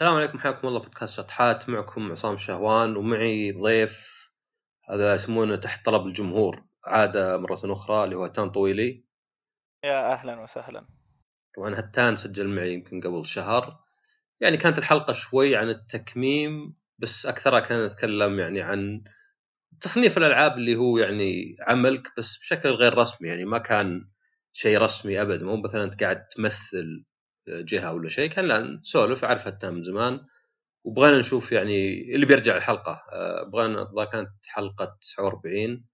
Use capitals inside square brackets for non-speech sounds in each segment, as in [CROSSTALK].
السلام عليكم حياكم الله. بودكاست شطحات. معكم عصام شهوان ومعي ضيف هذا يسمونه تحت طلب الجمهور عادة مرة أخرى اللي هو هتان طويلي. يا أهلا وسهلا. طبعا هتان سجل معي يمكن قبل شهر. يعني كانت الحلقة شوي عن التكميم بس أكثرها كانت نتكلم يعني عن تصنيف الألعاب اللي هو يعني عملك بس بشكل غير رسمي. يعني ما كان شيء رسمي أبدا. مو مثلا أنت قاعد تمثل جهة ولا شيء كان لا نسولف حتى من زمان. وبغينا نشوف يعني اللي بيرجع الحلقة. آه، بغينا كانت حلقة 49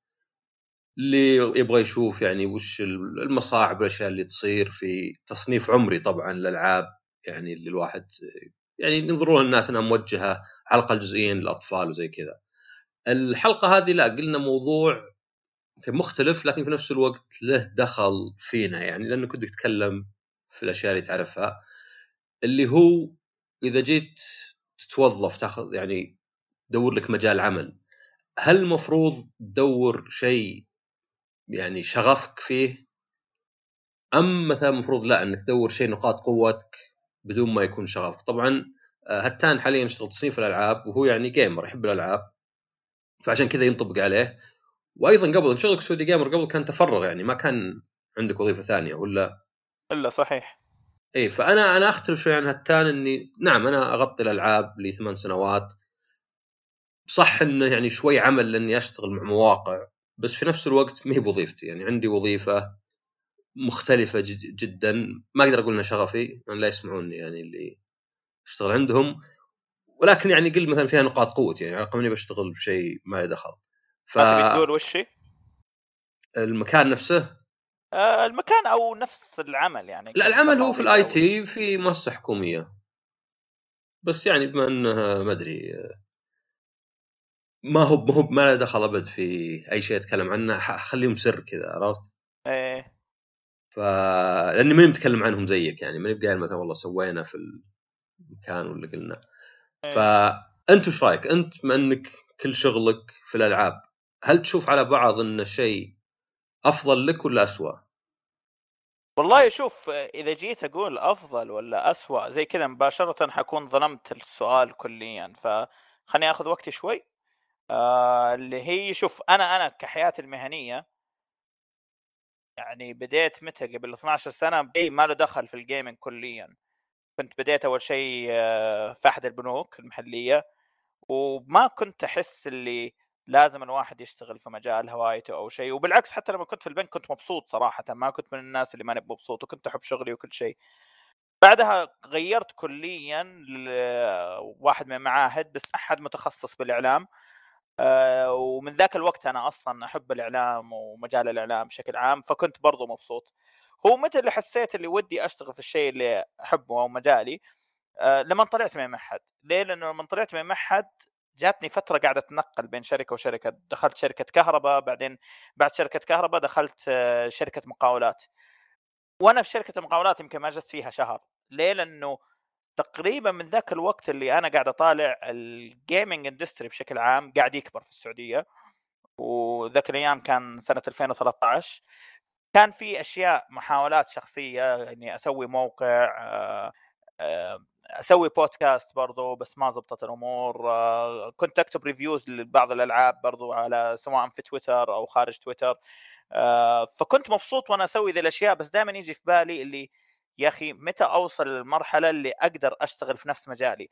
اللي يبغى يشوف يعني وش المصاعب والاشياء اللي تصير في تصنيف عمري طبعا الالعاب يعني اللي الواحد يعني ينظرون الناس إنها موجهة حلقه جزئيا للأطفال وزي كذا. الحلقة هذه لا قلنا موضوع مختلف لكن في نفس الوقت له دخل فينا. يعني لأنه كنت تتكلم في الأشياء اللي تعرفها اللي هو إذا جيت تتوظف تاخذ يعني تدور لك مجال عمل هل المفروض تدور شيء يعني شغفك فيه؟ أم مثلا المفروض لا إنك تدور شيء نقاط قوتك بدون ما يكون شغفك؟ طبعا آه، هتان حاليا يشتغل تصنيف الألعاب وهو يعني جيمر يحب الألعاب فعشان كذا ينطبق عليه. وأيضا قبل شغلك Saudi Gamer قبل كان تفرغ يعني ما كان عندك وظيفة ثانية ولا إلا صحيح. إي فأنا أنا أختلف شوي عن هتان إني نعم أنا أغطي الألعاب لي ثمان سنوات. صح إنه يعني شوي عمل لاني أشتغل مع مواقع بس في نفس الوقت ما هي بوظيفتي يعني عندي وظيفة مختلفة جدا. ما أقدر أقول انها شغفي لأن لا يسمعوني يعني اللي أشتغل عندهم. ولكن يعني قل مثلا فيها نقاط قوتي يعني على إني بشتغل بشيء ما له دخل. ف تقول وش المكان نفسه؟ المكان أو نفس العمل يعني لا العمل هو في الآي تي في مؤسسه حكومية بس يعني بما انه ما أدري ما هو ما هو ما له دخل أبد في أي شيء أتكلم عنه خليهم سر كذا عرفت؟ إيه ف لأني ماني متكلم عنهم زيك يعني ماني قايل مثلا والله سوينا في المكان ولا قلنا إيه. فانت وش رأيك؟ أنت بما إنك كل شغلك في الألعاب هل تشوف على بعض انه شيء أفضل لك ولا اسوء؟ والله شوف إذا جيت أقول أفضل ولا اسوء زي كذا مباشرة حكون ظلمت السؤال كليا. فخليني آخذ وقتي شوي. آه اللي هي شوف أنا أنا كحياتي المهنية يعني بديت متى؟ قبل 12 سنة بي ما له دخل في الجيمنج كليا. كنت بديت أول شيء آه، في احد البنوك المحلية. وما كنت أحس اللي لازم الواحد يشتغل في مجال هوايته أو شيء. وبالعكس حتى لما كنت في البنك كنت مبسوط صراحة ما كنت من الناس اللي ماني مبسوط وكنت أحب شغلي وكل شيء. بعدها غيرت كليا لواحد من المعاهد بس أحد متخصص بالإعلام. آه، ومن ذاك الوقت أنا أصلا أحب الإعلام ومجال الإعلام بشكل عام فكنت برضو مبسوط. هو متى اللي حسيت اللي ودي أشتغل في الشيء اللي أحبه أو مجالي؟ آه، لما طلعت من معهد. ليه؟ لأنه لما طلعت من معهد جاتني فترة قاعدة أتنقل بين شركة وشركة. دخلت شركة كهرباء بعدين بعد شركة كهرباء دخلت آه، شركة مقاولات. وأنا في شركة المقاولات يمكن ما جلست فيها شهر. ليه؟ لأنه تقريبا من ذاك الوقت اللي أنا قاعد أطالع ال gaming industry بشكل عام قاعد يكبر في السعودية. وذاك الأيام كان سنة 2013 كان في أشياء محاولات شخصية إني أسوي موقع آه، آه، أسوي بودكاست برضو بس ما زبطت الأمور. آه، كنت أكتب ريفيوز لبعض الألعاب برضو على سواء في تويتر أو خارج تويتر. آه، فكنت مبسوط وأنا أسوي ذي الأشياء بس دائما يجي في بالي اللي يا أخي متى أوصل للمرحلة اللي أقدر أشتغل في نفس مجالي؟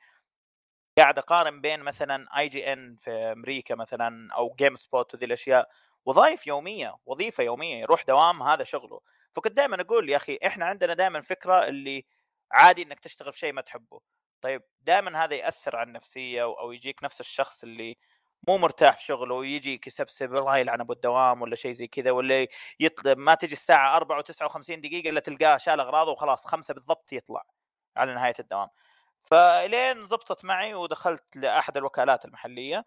قاعد أقارن بين مثلا IGN في أمريكا مثلا أو GameSpot وذي الأشياء. وظائف يومية وظيفة يومية يروح دوام هذا شغله. فكنت دائما أقول يا أخي إحنا عندنا دائما فكرة اللي عادي إنك تشتغل في شيء ما تحبه. طيب دائما هذا يأثر على النفسية أو يجيك نفس الشخص اللي مو مرتاح في شغله ويجيك يسب يسب الله يلعن أبو الدوام ولا شيء زي كذا ولا يطلب ما تجي الساعة 4 و59 دقيقة إلا تلقاه شال أغراضه وخلاص خمسة بالضبط يطلع على نهاية الدوام. فلين زبطت معي ودخلت لأحد الوكالات المحلية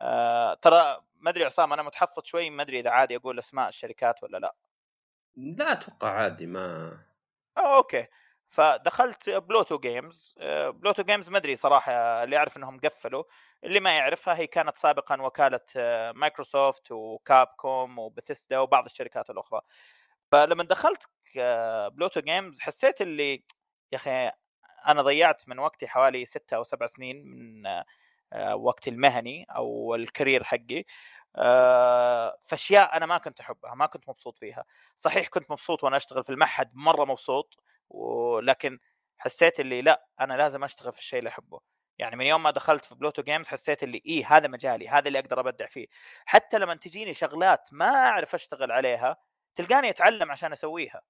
آه ترى ما أدري عصام أنا متحفظ شوي ما أدري إذا عادي أقول أسماء الشركات ولا لا. لا أتوقع عادي ما أوه okay. فدخلت Pluto Games. Pluto Games ما أدري صراحة اللي يعرف إنهم قفلوا. اللي ما يعرفها هي كانت سابقا وكالة مايكروسوفت و Capcom و Bethesda وبعض الشركات الأخرى. فلما دخلت Pluto Games حسيت اللي يا أخي أنا ضيعت من وقتي حوالي ستة أو سبع سنين من آه، وقتي المهني أو ال career حقي. آه، في اشياء أنا ما كنت أحبها ما كنت مبسوط فيها. صحيح كنت مبسوط وأنا أشتغل في المعهد مرة مبسوط ولكن حسيت اللي لأ أنا لازم أشتغل في الشيء اللي أحبه. يعني من يوم ما دخلت في Pluto Games حسيت اللي إيه هذا مجالي هذا اللي أقدر أبدع فيه. حتى لما تجيني شغلات ما أعرف أشتغل عليها تلقاني أتعلم عشان أسويها.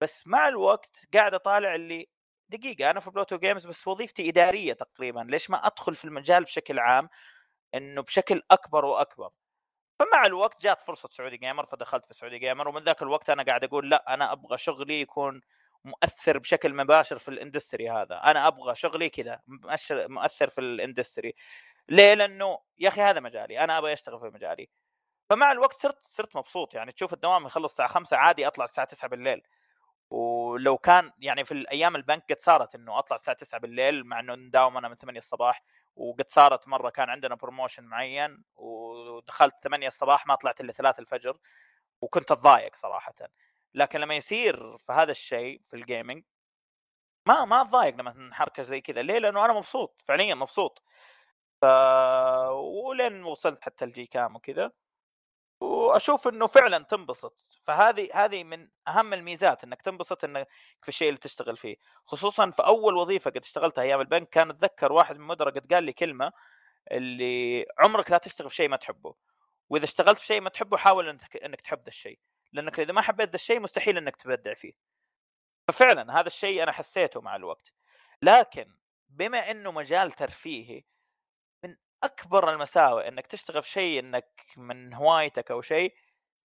بس مع الوقت قاعد أطالع اللي دقيقة أنا في Pluto Games بس وظيفتي إدارية تقريبا. ليش ما أدخل في المجال بشكل عام؟ إنه بشكل أكبر وأكبر. فمع الوقت جات فرصة Saudi Gamer فدخلت في Saudi Gamer ومن ذاك الوقت أنا قاعد أقول لأ أنا أبغى شغلي يكون مؤثر بشكل مباشر في ال industry هذا. أنا أبغى شغلي كذا مؤثر في ال industry. ليه؟ لأنه يا أخي هذا مجالي أنا أبغى أشتغل في مجالي. فمع الوقت صرت صرت مبسوط. يعني تشوف الدوام يخلص الساعة 5 عادي أطلع الساعة 9 بالليل. ولو كان يعني في الأيام البنك قد صارت إنه أطلع الساعة 9 بالليل مع إنه نداوم أنا من 8 الصباح وقد صارت مرة كان عندنا promotion معين ودخلت 8 الصباح ما طلعت إلا 3 الفجر وكنت أتضايق صراحة. لكن لما يصير في هذا الشيء في ال gaming ما ما أتضايق لما حركه زي كذا. ليه؟ لأنه أنا مبسوط فعليا مبسوط. ف ولين وصلت حتى الجي كام وكذا. وأشوف إنه فعلا تنبسط. فهذه هذه من أهم الميزات إنك تنبسط إنك في الشيء اللي تشتغل فيه. خصوصا في أول وظيفة قد اشتغلتها أيام البنك كان أتذكر واحد من المدراء قد قال لي كلمة اللي عمرك لا تشتغل في شيء ما تحبه. وإذا اشتغلت في شيء ما تحبه حاول إنك تحب ذا الشيء. لأنك إذا ما حبيت ذا الشيء مستحيل إنك تبدع فيه. ففعلا هذا الشيء أنا حسيته مع الوقت. لكن بما إنه مجال ترفيهي من أكبر المساوئ إنك تشتغل في شيء إنك من هوايتك أو شيء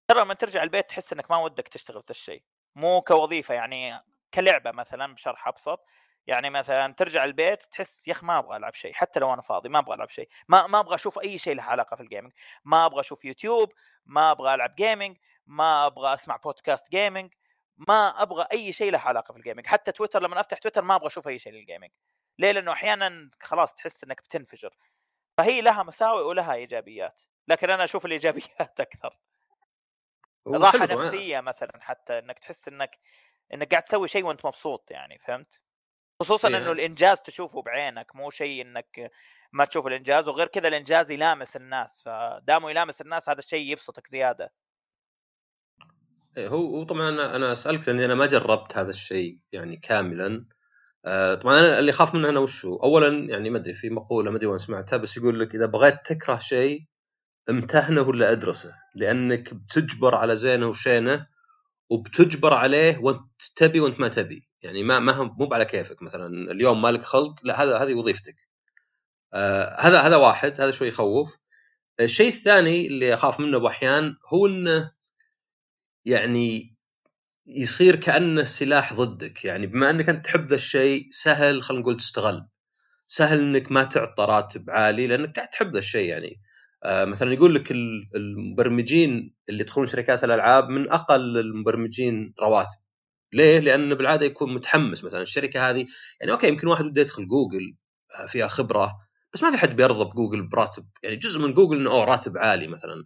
ترى لما ترجع البيت تحس إنك ما ودك تشتغل في الشيء. مو كوظيفة يعني كلعبة مثلا بشرح أبسط. يعني مثلا ترجع البيت تحس يا أخي ما أبغى ألعب شيء حتى لو أنا فاضي ما أبغى ألعب شيء. ما ما أبغى أشوف أي شيء له علاقة في الجيمنج ما أبغى أشوف يوتيوب. ما أبغى ألعب gaming ما أبغى أسمع بودكاست gaming ما أبغى أي شيء له علاقة في ال gaming حتى تويتر لما أفتح تويتر ما أبغى أشوف أي شيء لل gaming ليه؟ لأنه أحيانا خلاص تحس إنك بتنفجر. فهي لها مساوئ ولها إيجابيات لكن أنا أشوف الإيجابيات [LAUGHS] أكثر. راحة نفسية مثلا حتى إنك تحس إنك إنك قاعد تسوي شيء وأنت مبسوط يعني فهمت؟ خصوصا إيه. انه الإنجاز تشوفه بعينك مو شيء إنك ما تشوف الإنجاز وغير كذا الإنجاز يلامس الناس فدامه يلامس الناس هذا الشيء يبسطك زيادة. هو هو طبعا أنا أسألك لأني أنا ما جربت هذا الشيء يعني كاملا. آه طبعا أنا اللي اخاف منه أنا وش هو؟ اولا يعني ما أدري في مقولة ما أدري وين سمعتها بس يقول لك إذا بغيت تكره شيء امتهنه ولا أدرسه؟ لأنك بتجبر على زينه وشينه وبتجبر عليه وأنت تبي وأنت ما تبي. يعني ما ما مو على كيفك مثلا اليوم مالك خلق لا هذا هذه وظيفتك. آه هذا هذا واحد هذا شوي يخوف. الشيء الثاني اللي أخاف منه باحيان هو إنه يعني يصير كأنه سلاح ضدك. يعني بما إنك أنت تحب ذا الشيء سهل خلينا نقول تستغل. سهل إنك ما تعطى راتب عالي لأنك قاعد تحب ذا الشيء يعني. آه مثلا يقول لك المبرمجين اللي يدخلون شركات الألعاب من أقل المبرمجين رواتب. ليه؟ لأن بالعادة يكون متحمس. مثلا الشركة هذه يعني okay يمكن واحد بده يدخل جوجل آه، فيها خبرة بس ما في حد بيرضى بجوجل براتب. يعني جزء من جوجل إنه أوه راتب عالي مثلا.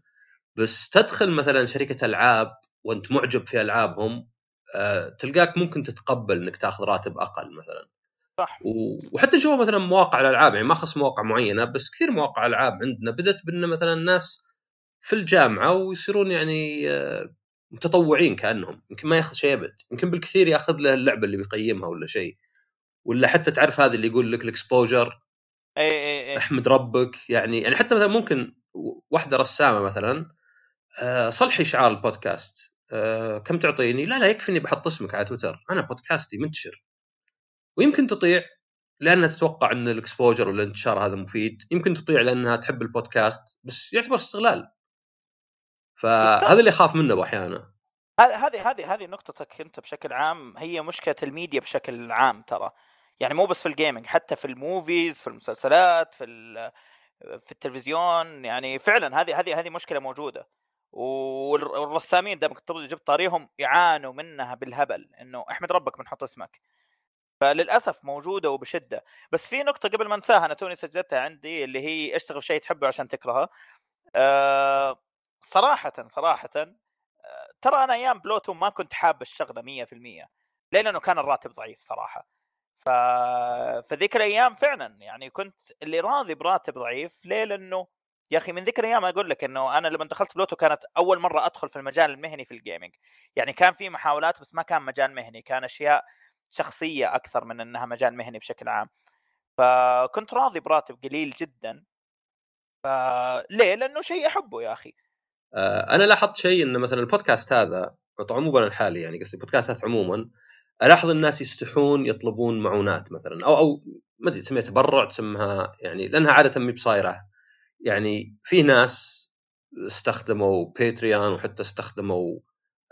بس تدخل مثلا شركة ألعاب وانت معجب في ألعابهم أه تلقاك ممكن تتقبل إنك تاخذ راتب أقل مثلا. صح. وحتى نشوف مثلا مواقع الألعاب يعني ما خص مواقع معينة بس كثير مواقع ألعاب عندنا بدأت بأن مثلا الناس في الجامعة ويصيرون يعني آه، متطوعين كأنهم يمكن ما ياخذ شيء أبد. يمكن بالكثير ياخذ له اللعبة اللي بيقيمها ولا شيء. ولا حتى تعرف هذا اللي يقول لك ال exposure. اي اي اي أحمد ربك يعني يعني حتى مثلا ممكن واحدة رسامة مثلا آه، صلحي لي شعار البودكاست. آه، كم تعطيني؟ لا لا يكفي إني بحط اسمك على تويتر. أنا بودكاستي منتشر. ويمكن تطيع لانها تتوقع إن ال exposure ولا الانتشار هذا مفيد. يمكن تطيع لأنها تحب البودكاست بس يعتبر استغلال. فهذا اللي اخاف منه أحيانا. هذه هذه هذه نقطتك أنت بشكل عام. هي مشكلة الميديا بشكل عام ترى. يعني مو بس في ال gaming حتى في ال movies في المسلسلات في في التلفزيون. يعني فعلا هذه هذه هذه مشكلة موجودة. والرسامين دام كنت جبت طاريهم يعانوا منها بالهبل إنه احمد ربك بنحط اسمك. فللأسف موجودة وبشدة. بس في نقطة قبل ما انساها أنا توني سجلتها عندي اللي هي اشتغل شيء تحبه عشان تكرهه. أه صراحة صراحة آه، ترى أنا أيام بلوتو ما كنت حاب الشغلة 100% ليه؟ لأنه كان الراتب ضعيف صراحة. ف... فذيك الأيام فعلا يعني كنت اللي راضي براتب ضعيف ليه؟ لأنه يا أخي من ذيك الأيام أقول لك إنه أنا لما دخلت بلوتو كانت أول مرة أدخل في المجال المهني في ال gaming يعني كان في محاولات بس ما كان مجال مهني كان أشياء شخصية أكثر من إنها مجال مهني بشكل عام. فكنت راضي براتب قليل جدا. فليه لأنه شيء أحبه يا أخي. آه، أنا لاحظت شيء انه مثلا البودكاست هذا أنا الحالي يعني قصدي البودكاستات عموما ألاحظ الناس يستحون يطلبون معونات مثلا أو أو ما أدري تسميها تبرع تسمها يعني لأنها عادة ما بصايرة. يعني في ناس استخدموا باتريون وحتى استخدموا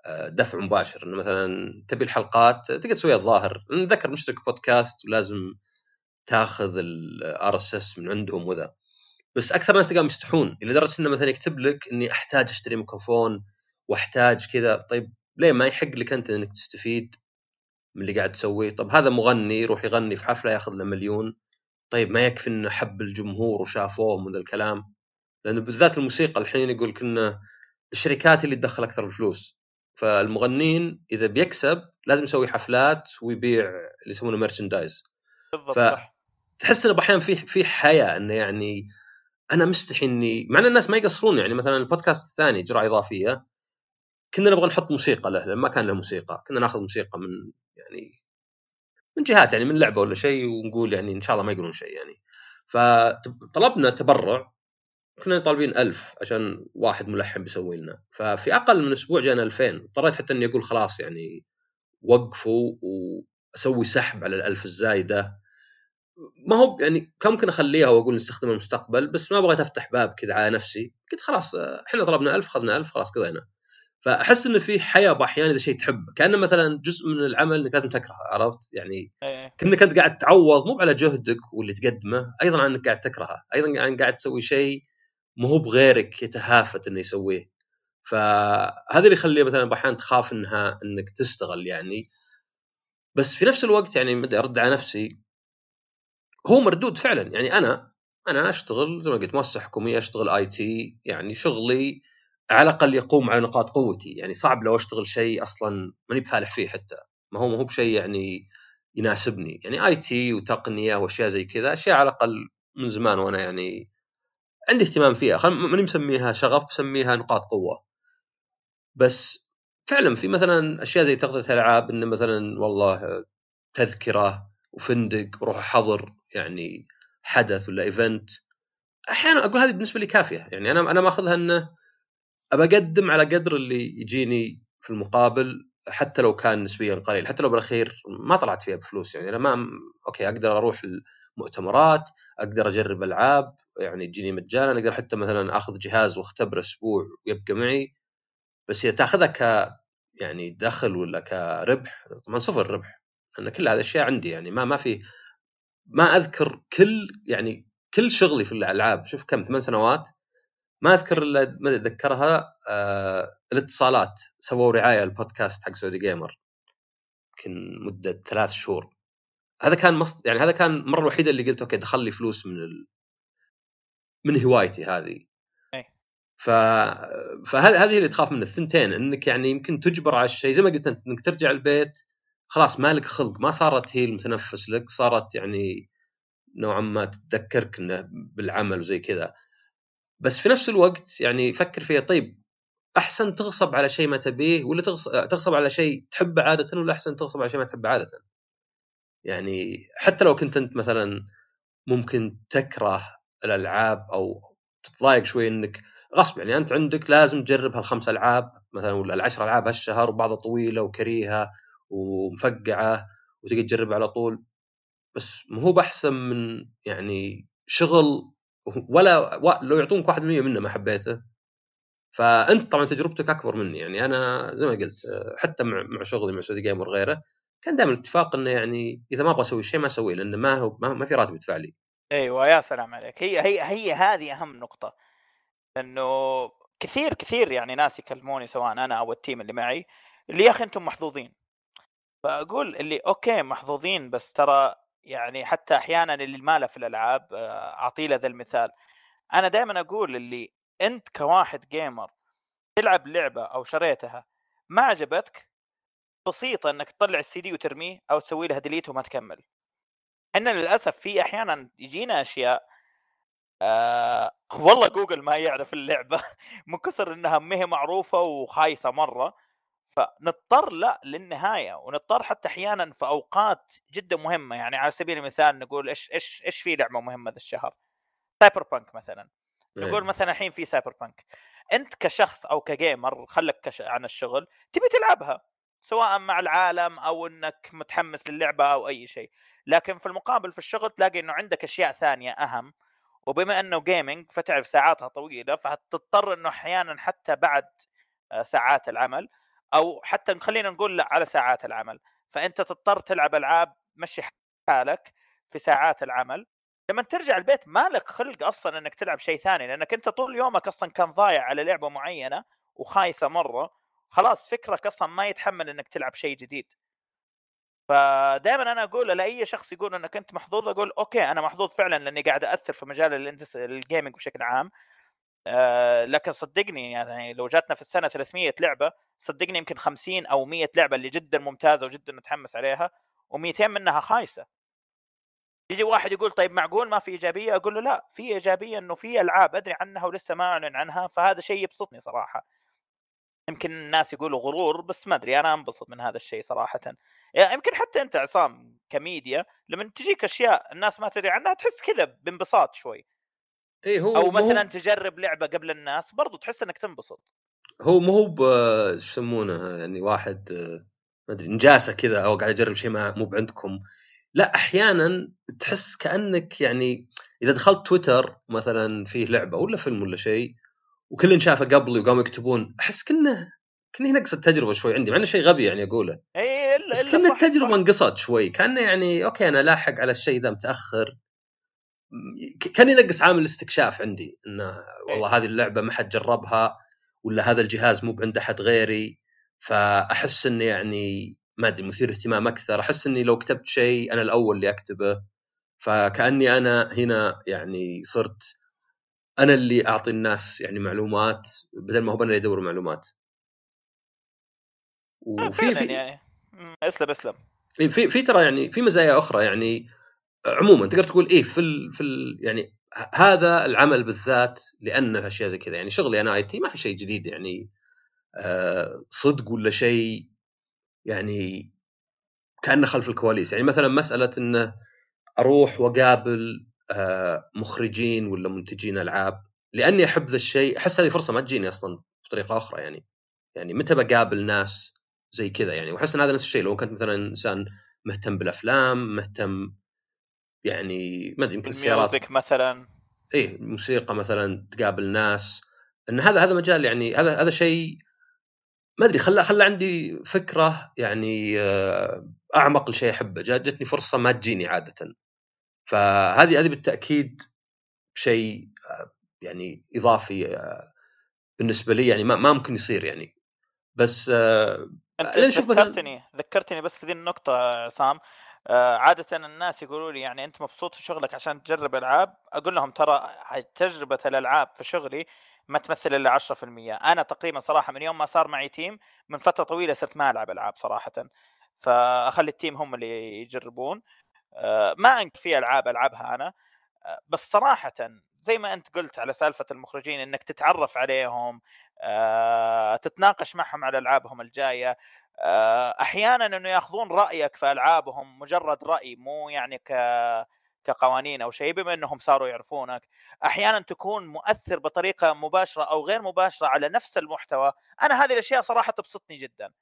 آه، دفع مباشر. إنه مثلا تبي الحلقات تقدر تسويها الظاهر. نذكر مشترك بودكاست ولازم تاخذ ال RSS من عندهم وذا. بس أكثر الناس تلقاهم يستحون. إلى درجة إنه مثلا يكتب لك إني أحتاج أشتري ميكروفون وأحتاج كذا. طيب ليه ما يحق لك أنت إنك تستفيد من اللي قاعد تسويه؟ طب هذا مغني يروح يغني في حفلة ياخذ له مليون. طيب ما يكفي إنه حب الجمهور وشافوه من الكلام؟ لأنه بالذات الموسيقى الحين يقول كنا الشركات اللي تدخل أكثر الفلوس. فالمغنيين إذا بيكسب لازم يسوي حفلات ويبيع اللي يسمونه merchandise بالضبط فتحس إنه أحيانا في في حياة إنه يعني أنا مستحي إني مع إن الناس ما يقصرون يعني مثلا البودكاست الثاني جرعة إضافية كنا نبغى نحط موسيقى له لأن ما كان له موسيقى. كنا ناخذ موسيقى من يعني من جهات يعني من لعبة ولا شيء ونقول يعني إن شاء الله ما يقولون شيء يعني. فطلبنا تبرع كنا طالبين ألف عشان واحد ملحن بيسوي لنا. ففي أقل من أسبوع جانا 2000 اضطريت حتى إني أقول خلاص يعني وقفوا وأسوي سحب على الألف الزايدة. ما هو يعني كان ممكن أخليها وأقول نستخدمها المستقبل بس ما بغيت أفتح باب كذا على نفسي. قلت خلاص إحنا طلبنا ألف اخذنا ألف خلاص قضينا. فأحس إنه في حياة باحيان إذا شيء تحبه. كأنه مثلا جزء من العمل إنك لازم تكرهه عرفت؟ يعني إيه. كأنك أنت قاعد تعوض مو على جهدك واللي تقدمه أيضا إنك قاعد تكرهه. أيضا يعني قاعد تسوي شيء مو هو بغيرك يتهافت إنه يسويه. فهذا اللي يخلي مثلا أحيانا تخاف إنها إنك تشتغل يعني. بس في نفس الوقت يعني بدي أرد على نفسي. هو مردود فعلا. يعني أنا أنا أشتغل زي ما قلت مؤسسه حكوميه أشتغل IT يعني شغلي على الأقل يقوم على نقاط قوتي يعني صعب لو أشتغل شيء أصلا ماني بفالح فيه حتى ما هو ما هو بشيء يعني يناسبني يعني IT وتقنية وأشياء زي كذا أشياء على الأقل من زمان وأنا يعني عندي اهتمام فيها ماني مسميها شغف بسميها نقاط قوة. بس فعلا في مثلا أشياء زي تغطية الألعاب انه مثلا والله تذكرة وفندق وروح أحضر يعني حدث ولا إيفنت أحيانا أقول هذه بالنسبة لي كافية يعني أنا أنا ماخذها إنه أبى أقدم على قدر اللي يجيني في المقابل حتى لو كان نسبيا قليل حتى لو بالأخير ما طلعت فيها بفلوس. يعني أنا ما okay أقدر أروح المؤتمرات أقدر أجرب ألعاب يعني تجيني مجانا أقدر حتى مثلا أخذ جهاز واختبره أسبوع ويبقى معي. بس إذا تأخذها ك يعني دخل ولا كربح طبعا صفر ربح. لأن كل هذه الاشياء عندي يعني ما ما في ما أذكر كل يعني كل شغلي في الألعاب. شوف كم ثمان سنوات ما أذكر إلا ما أتذكرها آه الاتصالات. سووا رعاية البودكاست حق Saudi Gamer يمكن مدة ثلاث شهور. هذا كان مصد... يعني هذا كان المره الوحيدة اللي قلت أوكي دخل لي فلوس من ال... من هوايتي هذه. ف... فهذه هذه اللي تخاف من الثنتين إنك يعني يمكن تجبر على الشيء. زي ما قلت أنت إنك ترجع البيت خلاص مالك خلق. ما صارت هي المتنفس لك صارت يعني نوعا ما تتذكرك إنه بالعمل وزي كذا. بس في نفس الوقت يعني فكر فيها طيب أحسن تغصب على شيء ما تبيه ولا تغصب على شيء تحبه عادة ولا أحسن تغصب على شيء ما تحبه عادة؟ يعني حتى لو كنت أنت مثلا ممكن تكره الألعاب أو تتضايق شوي إنك غصب يعني أنت عندك لازم تجرب هالخمس ألعاب مثلا ولا العشر ألعاب هالشهر وبعضها طويلة وكريهة ومفقعة وتقدر تجربها على طول بس ما هو بأحسن من يعني شغل ولا لو يعطونك 1% منه ما حبيته. فأنت طبعا تجربتك أكبر مني. يعني أنا زي ما قلت حتى مع شغلي مع Saudi Gamer وغيره كان دائما الاتفاق إنه يعني إذا ما أبغى أسوي شيء ما أسويه لأنه ما هو ما في راتب يدفع لي. أيوه يا سلام عليك. هي هي هي هذه أهم نقطة. لأنه كثير كثير يعني ناس يكلموني سواء أنا أو ال team اللي معي اللي يا أخي أنتم محظوظين. فأقول اللي okay محظوظين بس ترى يعني حتى أحيانا اللي ما له في الألعاب آه، اعطي له ذا المثال. أنا دائما أقول اللي أنت كواحد gamer تلعب لعبة أو شريتها ما عجبتك بسيطه إنك تطلع السي دي وترميه أو تسوي لها delete وما تكمل. إحنا للأسف في أحيانا يجينا أشياء آه والله جوجل ما يعرف اللعبة [LAUGHS] من كثر إنها ما هي معروفة وخايسة مرة. فنضطر لا للنهاية ونضطر حتى أحيانا في أوقات جدا مهمة يعني على سبيل المثال نقول إيش إيش إيش في لعبة مهمة ذا الشهر؟ Cyberpunk مثلا. نقول إيه. مثلا الحين في Cyberpunk أنت كشخص أو ك gamer خلك كش... عن الشغل تبي تلعبها سواء مع العالم أو إنك متحمس للعبة أو أي شيء. لكن في المقابل في الشغل تلاقي إنه عندك أشياء ثانية أهم وبما إنه gaming فتعرف ساعاتها طويلة فهتضطر إنه أحيانا حتى بعد آه، ساعات العمل أو حتى خلينا نقول لا على ساعات العمل. فأنت تضطر تلعب ألعاب مشي حالك في ساعات العمل. لما ترجع البيت ما لك خلق أصلا إنك تلعب شيء ثاني لأنك أنت طول يومك أصلا كان ضايع على لعبة معينة وخايسة مرة. خلاص فكرك أصلا ما يتحمل إنك تلعب شيء جديد. فدائما أنا أقول لأي شخص يقول إنك أنت محظوظ أقول okay أنا محظوظ فعلا لأني قاعد اثر في مجال ال gaming بشكل عام. آه لكن صدقني يعني لو جاتنا في السنة 300 لعبة صدقني يمكن 50 أو 100 لعبة اللي جدا ممتازة وجدا متحمس عليها و200 منها خايسة. يجي واحد يقول طيب معقول ما في إيجابية؟ أقول له لا في إيجابية إنه في ألعاب أدري عنها ولسه ما أعلن عنها فهذا شيء يبسطني صراحة. يمكن الناس يقولوا غرور بس ما أدري أنا أنبسط من هذا الشيء صراحة. يعني يمكن حتى أنت عصام كميديا لما تجيك أشياء الناس ما تدري عنها تحس كذا بانبساط شوي. اي هو أو مثلا مو تجرب لعبة قبل الناس برضو تحس إنك تنبسط. هو مو هو ب- شو يسمونه يعني واحد ما أدري نجاسة كذا أو قاعد اجرب شيء ما مو بعندكم. لا أحيانا تحس كأنك يعني إذا دخلت تويتر مثلا فيه لعبة ولا فيلم ولا شيء وكل شافه قبلي وقاموا يكتبون أحس كنه كنه نقص التجربة شوي عندي مع إنه شيء غبي يعني أقوله. اي إلا كنا التجربة. انقصت شوي كأنه يعني okay أنا لاحق على الشيء ذا متأخر. كان ينقص عامل الاستكشاف عندي إنه والله هذه اللعبة ما حد جربها ولا هذا الجهاز مو عند أحد غيري. فأحس إني يعني ما أدري مثير اهتمام أكثر. أحس إني لو كتبت شيء أنا الأول اللي أكتبه. فكأني أنا هنا يعني صرت أنا اللي أعطي الناس يعني معلومات بدل ما هو أنا اللي ادور معلومات. آه، وفي في يعني. أسلم أسلم. إيه، في في ترى يعني في مزايا أخرى يعني. عموما تقدر تقول إيه في ال في ال يعني هذا العمل بالذات لأنه أشياء زي كذا. يعني شغلي أنا آي تي ما في شيء جديد يعني آه صدق ولا شيء يعني كأنه خلف الكواليس. يعني مثلا مسألة إنه أروح وأقابل آه مخرجين ولا منتجين ألعاب لأني أحب ذا الشيء. أحس هذه فرصة ما تجيني أصلا بطريقة أخرى يعني. يعني متى بقابل ناس زي كذا يعني؟ وأحس إن هذا نفس الشيء. لو كنت مثلا إنسان مهتم بالأفلام مهتم يعني ما أدري يمكن السيارات. مثلا. إيه موسيقى مثلا تقابل ناس. إن هذا هذا مجال يعني هذا هذا شيء ما أدري خلى خلى عندي فكرة يعني آه، أعمق لشيء أحبه. جتني فرصة ما تجيني عادة. فهذه هذه بالتأكيد شيء آه، يعني إضافي آه، بالنسبة لي يعني ما ما ممكن يصير يعني. بس ذكرتني ذكرتني بس في ذي النقطة يا آه، عادة الناس يقولوا لي يعني أنت مبسوط في شغلك عشان تجرب ألعاب؟ أقول لهم ترى تجربة الألعاب في شغلي ما تمثل إلا 10% أنا تقريبا صراحة من يوم ما صار معي تيم من فترة طويلة صرت ما ألعب ألعاب صراحة. فأخلي التيم هم اللي يجربون. آه، ما أنكر في ألعاب ألعبها أنا. آه، بس صراحة زي ما أنت قلت على سالفة المخرجين إنك تتعرف عليهم تتناقش معهم على ألعابهم الجاية. أحيانا إنه يأخذون رأيك في ألعابهم مجرد رأي مو يعني ك كقوانين أو شيء بما إنهم صاروا يعرفونك. أحيانا تكون مؤثر بطريقة مباشرة أو غير مباشرة على نفس المحتوى. أنا هذه الأشياء صراحة تبسطني جدا.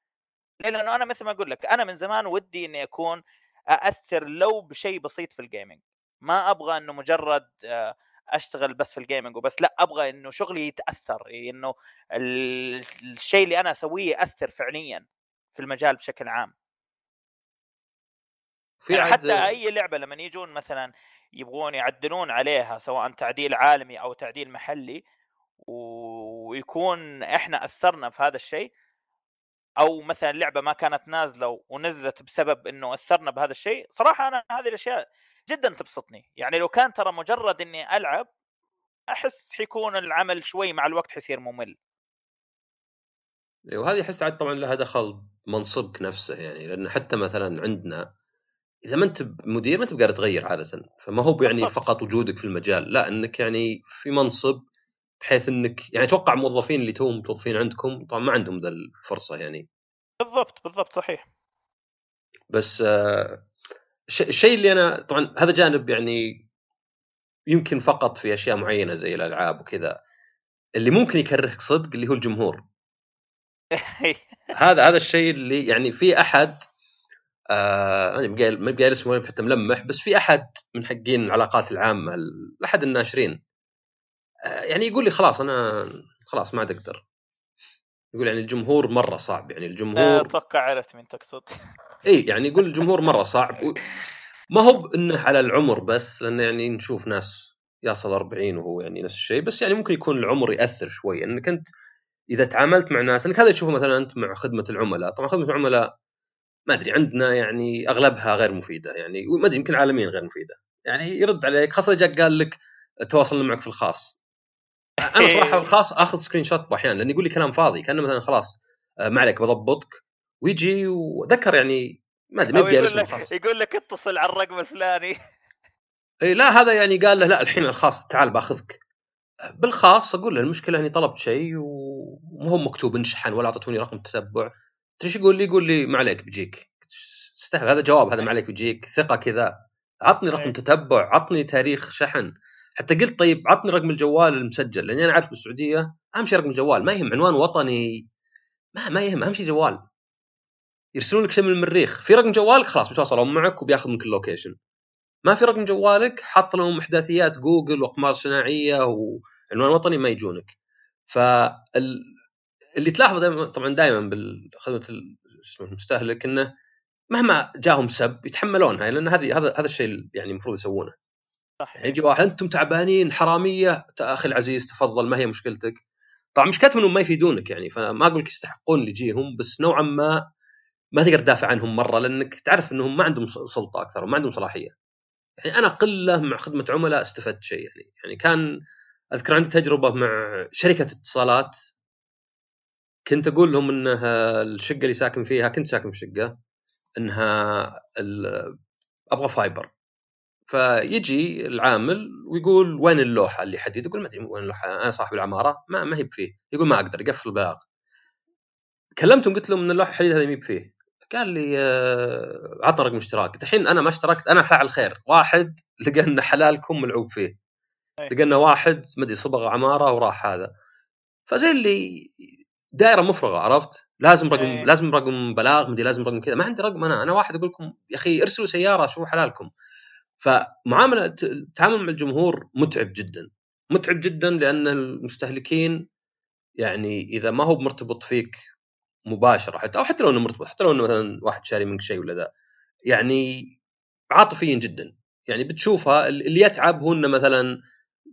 ليه؟ لأنه أنا مثل ما أقول لك أنا من زمان ودي إني أكون أأثر لو بشيء بسيط في الجيمنج ما أبغى إنه مجرد آه، أشتغل بس في الجيمنج وبس لا أبغى إنه شغلي يتأثر إنه ال- الشيء اللي أنا أسويه يأثر فعليا. في المجال بشكل عام. في يعني حتى أي لعبة لما يجون مثلا يبغون يعدلون عليها سواء تعديل عالمي أو تعديل محلي ويكون إحنا أثرنا في هذا الشيء أو مثلا لعبة ما كانت نازلة ونزلت بسبب إنه أثرنا بهذا الشيء صراحة أنا هذه الأشياء جدا تبسطني. يعني لو كان ترى مجرد إني ألعب أحس حيكون العمل شوي مع الوقت حيصير ممل. وهذه احس عاد طبعا لها دخل منصبك نفسه يعني لأن حتى مثلا عندنا إذا ما أنت مدير ما أنت بقادر تغير عاده فما هو يعني. فقط وجودك في المجال لا إنك يعني في منصب بحيث إنك يعني أتوقع موظفين اللي توهم متوظفين عندكم طبعا ما عندهم ذا الفرصة يعني. بالضبط بالضبط صحيح. بس آه، الش- الشيء اللي أنا طبعا هذا جانب يعني يمكن فقط في أشياء معينة زي الألعاب وكذا اللي ممكن يكرهك صدق اللي هو الجمهور. هذا هذا الشيء اللي يعني في أحد آه ما بقايل اسمه حتى ملمح بس في أحد من حقين العلاقات العامة ال- احد الناشرين. آه يعني يقول لي خلاص أنا خلاص ما عاد أقدر. يقول يعني الجمهور مرة صعب يعني الجمهور أتوقع عرفت مين تقصد. إي يعني يقول الجمهور مرة صعب و- ما هو بانه على العمر بس لأن يعني نشوف ناس يصل 40 وهو يعني نفس الشيء بس يعني ممكن يكون العمر يأثر شوي انك أنت إذا تعاملت مع ناس انك هذا تشوفه مثلا أنت مع خدمة العملاء. طبعا خدمة العملاء ما أدري عندنا يعني أغلبها غير مفيدة يعني ما أدري يمكن عالميا غير مفيدة. يعني يرد عليك خاصه جاك قال لك تواصلنا معك في الخاص. أنا صراحة الخاص آخذ screenshot أحيانا لأنه يقول لي كلام فاضي كأنه مثلا خلاص آه، ما عليك بضبطك ويجي وذكر يعني ما أدري ما يقول لك يقول لك اتصل على الرقم الفلاني. اي لا هذا يعني قال له لا الحين الخاص تعال بأخذك. بالخاص أقول له المشكلة إني طلبت شيء ومو هو مكتوب انشحن ولا اعطتوني رقم تتبع تدري إيش يقول لي؟ يقول لي ما عليك بيجيك. تستهبل هذا جواب هذا ما عليك بيجيك. ثقة كذا. عطني رقم إيه. تتبع عطني تاريخ شحن. حتى قلت طيب عطني رقم الجوال المسجل لأني أنا عارف بالسعوديه أهم شيء رقم الجوال. ما يهم عنوان وطني. ما ما يهم أهم شيء جوال. يرسلون لك شيء من المريخ. في رقم جوالك؟ خلاص بيتواصلون معك وبياخذ منك ال location. ما في رقم جوالك؟ حط لهم إحداثيات جوجل وأقمار صناعية وعنوان وطني ما يجونك. فال اللي تلاحظه دائما طبعا دائما بالخدمة المستهلك إنه مهما جاهم سب يتحملونها لأن هذه هذا هذا الشيء يعني المفروض يسوونه. صح يعني يجي واحد أنتم تعبانين حرامية أخي العزيز تفضل ما هي مشكلتك؟ طبعا مشكلتهم إنهم ما يفيدونك يعني فما أقول لك يستحقون اللي يجيهم بس نوعا ما ما تقدر تدافع عنهم مرة لأنك تعرف إنهم ما عندهم سلطة أكثر وما عندهم صلاحية. يعني أنا قلة مع خدمة عملاء استفدت شيء يعني. يعني كان أذكر عندي تجربة مع شركة اتصالات. كنت أقول لهم إنها الشقة اللي ساكن فيها كنت ساكن في شقة إنها أبغى fiber. فيجي العامل ويقول وين اللوحة اللي حديد يقول ما أدري وين اللوحة أنا صاحب العمارة ما ما هي بفيه يقول ما أقدر يقفل البلاغ. كلمتهم قلت لهم إن اللوحة الحديد هذه مي بفيه قال لي آه، عطنا رقم اشتراك الحين أنا ما اشتركت أنا فاعل خير. واحد لقى إن حلالكم ملعوب فيه. لقى انه واحد ما أدري صبغ عمارة وراح هذا. فزي اللي دائرة مفرغة عرفت؟ لازم رقم أي. لازم رقم بلاغ مدري لازم رقم كذا. ما عندي رقم أنا أنا واحد أقول لكم يا أخي ارسلوا سيارة شوفوا حلالكم. فمعاملة التعامل مع الجمهور متعب جدا. متعب جدا لأن المستهلكين يعني إذا ما هو مرتبط فيك مباشرة حتى أو حتى لو إنه مرتبط حتى لو إنه مثلا واحد شاري منك شيء ولا ذا يعني عاطفيين جدا. يعني بتشوفها اللي يتعب هو إنه مثلا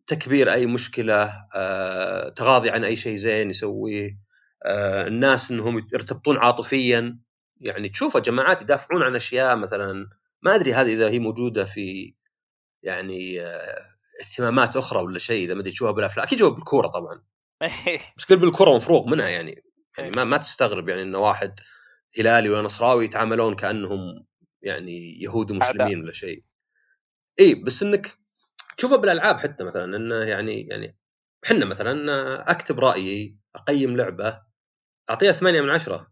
تكبير أي مشكلة آه، تغاضي عن أي شيء زين يسويه آه، الناس إنهم يرتبطون عاطفيا. يعني تشوفها جماعات يدافعون عن أشياء مثلا ما أدري هذه إذا هي موجودة في يعني آه، اهتمامات أخرى ولا شيء إذا ما أدري تشوفها بالأفلام. أكيد جوا بالكورة طبعا. [LAUGHS] بس كل بالكره مفروغ منها يعني. يعني ما ما تستغرب يعني إنه واحد هلالي ولا نصراوي يتعاملون كأنهم يعني يهود ومسلمين ولا شيء. اي بس إنك تشوفها بالألعاب حتى مثلا إنه يعني يعني إحنا مثلا أكتب رأيي أقيم لعبة أعطيها ثمانية من عشرة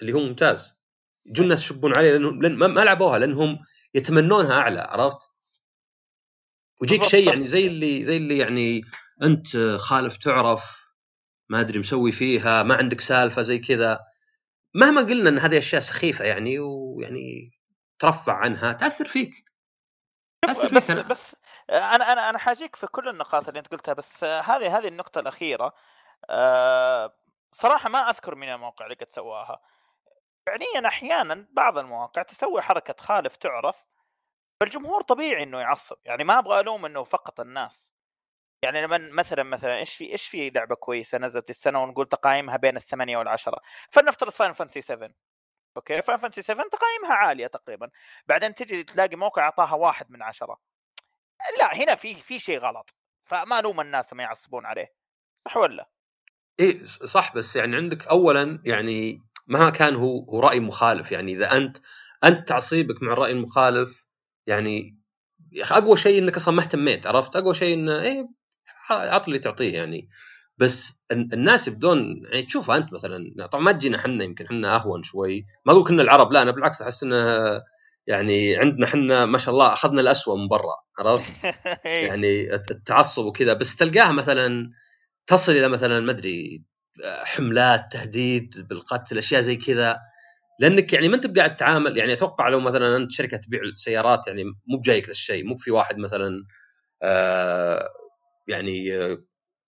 اللي هو ممتاز يجون الناس يشبون عليه لانهم لأن ما لعبوها لأنهم يتمنونها أعلى عرفت؟ ويجيك شيء. يعني زي اللي زي اللي يعني أنت خالف تعرف ما أدري مسوي فيها ما عندك سالفة زي كذا مهما قلنا إن هذه أشياء سخيفة يعني ويعني ترفع عنها تأثر فيك تأثر بس فيك أنا. بس أنا أنا أنا حاجيك في كل النقاط اللي أنت قلتها بس هذه هذه النقطة الأخيرة آه، صراحة ما أذكر من المواقع اللي قد سواها. فعليا أحيانا بعض المواقع تسوي حركة خالف تعرف فالجمهور طبيعي إنه يعصب يعني ما أبغى ألوم إنه فقط الناس. يعني لما مثلا مثلا إيش في إيش في لعبة كويسة نزلت السنة ونقول تقايمها بين الثمانية والعشرة؟ فلنفترض Final Fantasy 7 okay؟ Final Fantasy 7 تقايمها عالية تقريبا. بعدين تجي تلاقي موقع أعطاها واحد من عشرة. لا هنا في في شيء غلط فما الوم الناس ما يعصبون عليه صح ولا؟ إيه صح بس يعني عندك اولا يعني ما كان هو هو رأي مخالف يعني إذا أنت أنت تعصيبك مع الرأي المخالف يعني يا أخي أقوى شيء إنك أصلا ما اهتميت عرفت أقوى شيء إنه إيه عط اللي تعطيه يعني بس الناس يبدون يعني تشوف أنت مثلا طبعا ما تجينا إحنا يمكن إحنا أهون شوي ما أقول كنا العرب لا أنا بالعكس أحس إنه يعني عندنا إحنا ما شاء الله أخذنا الاسوء من برا عرفت؟ [LAUGHS] يعني التعصب وكذا بس تلقاها مثلا تصل إلى مثلا ما أدري حملات تهديد بالقتل أشياء زي كذا لأنك يعني ما أنت قاعد تتعامل يعني أتوقع لو مثلا أنت شركة تبيع سيارات يعني مو بجايك ذا الشيء مو في واحد مثلا آه يعني آه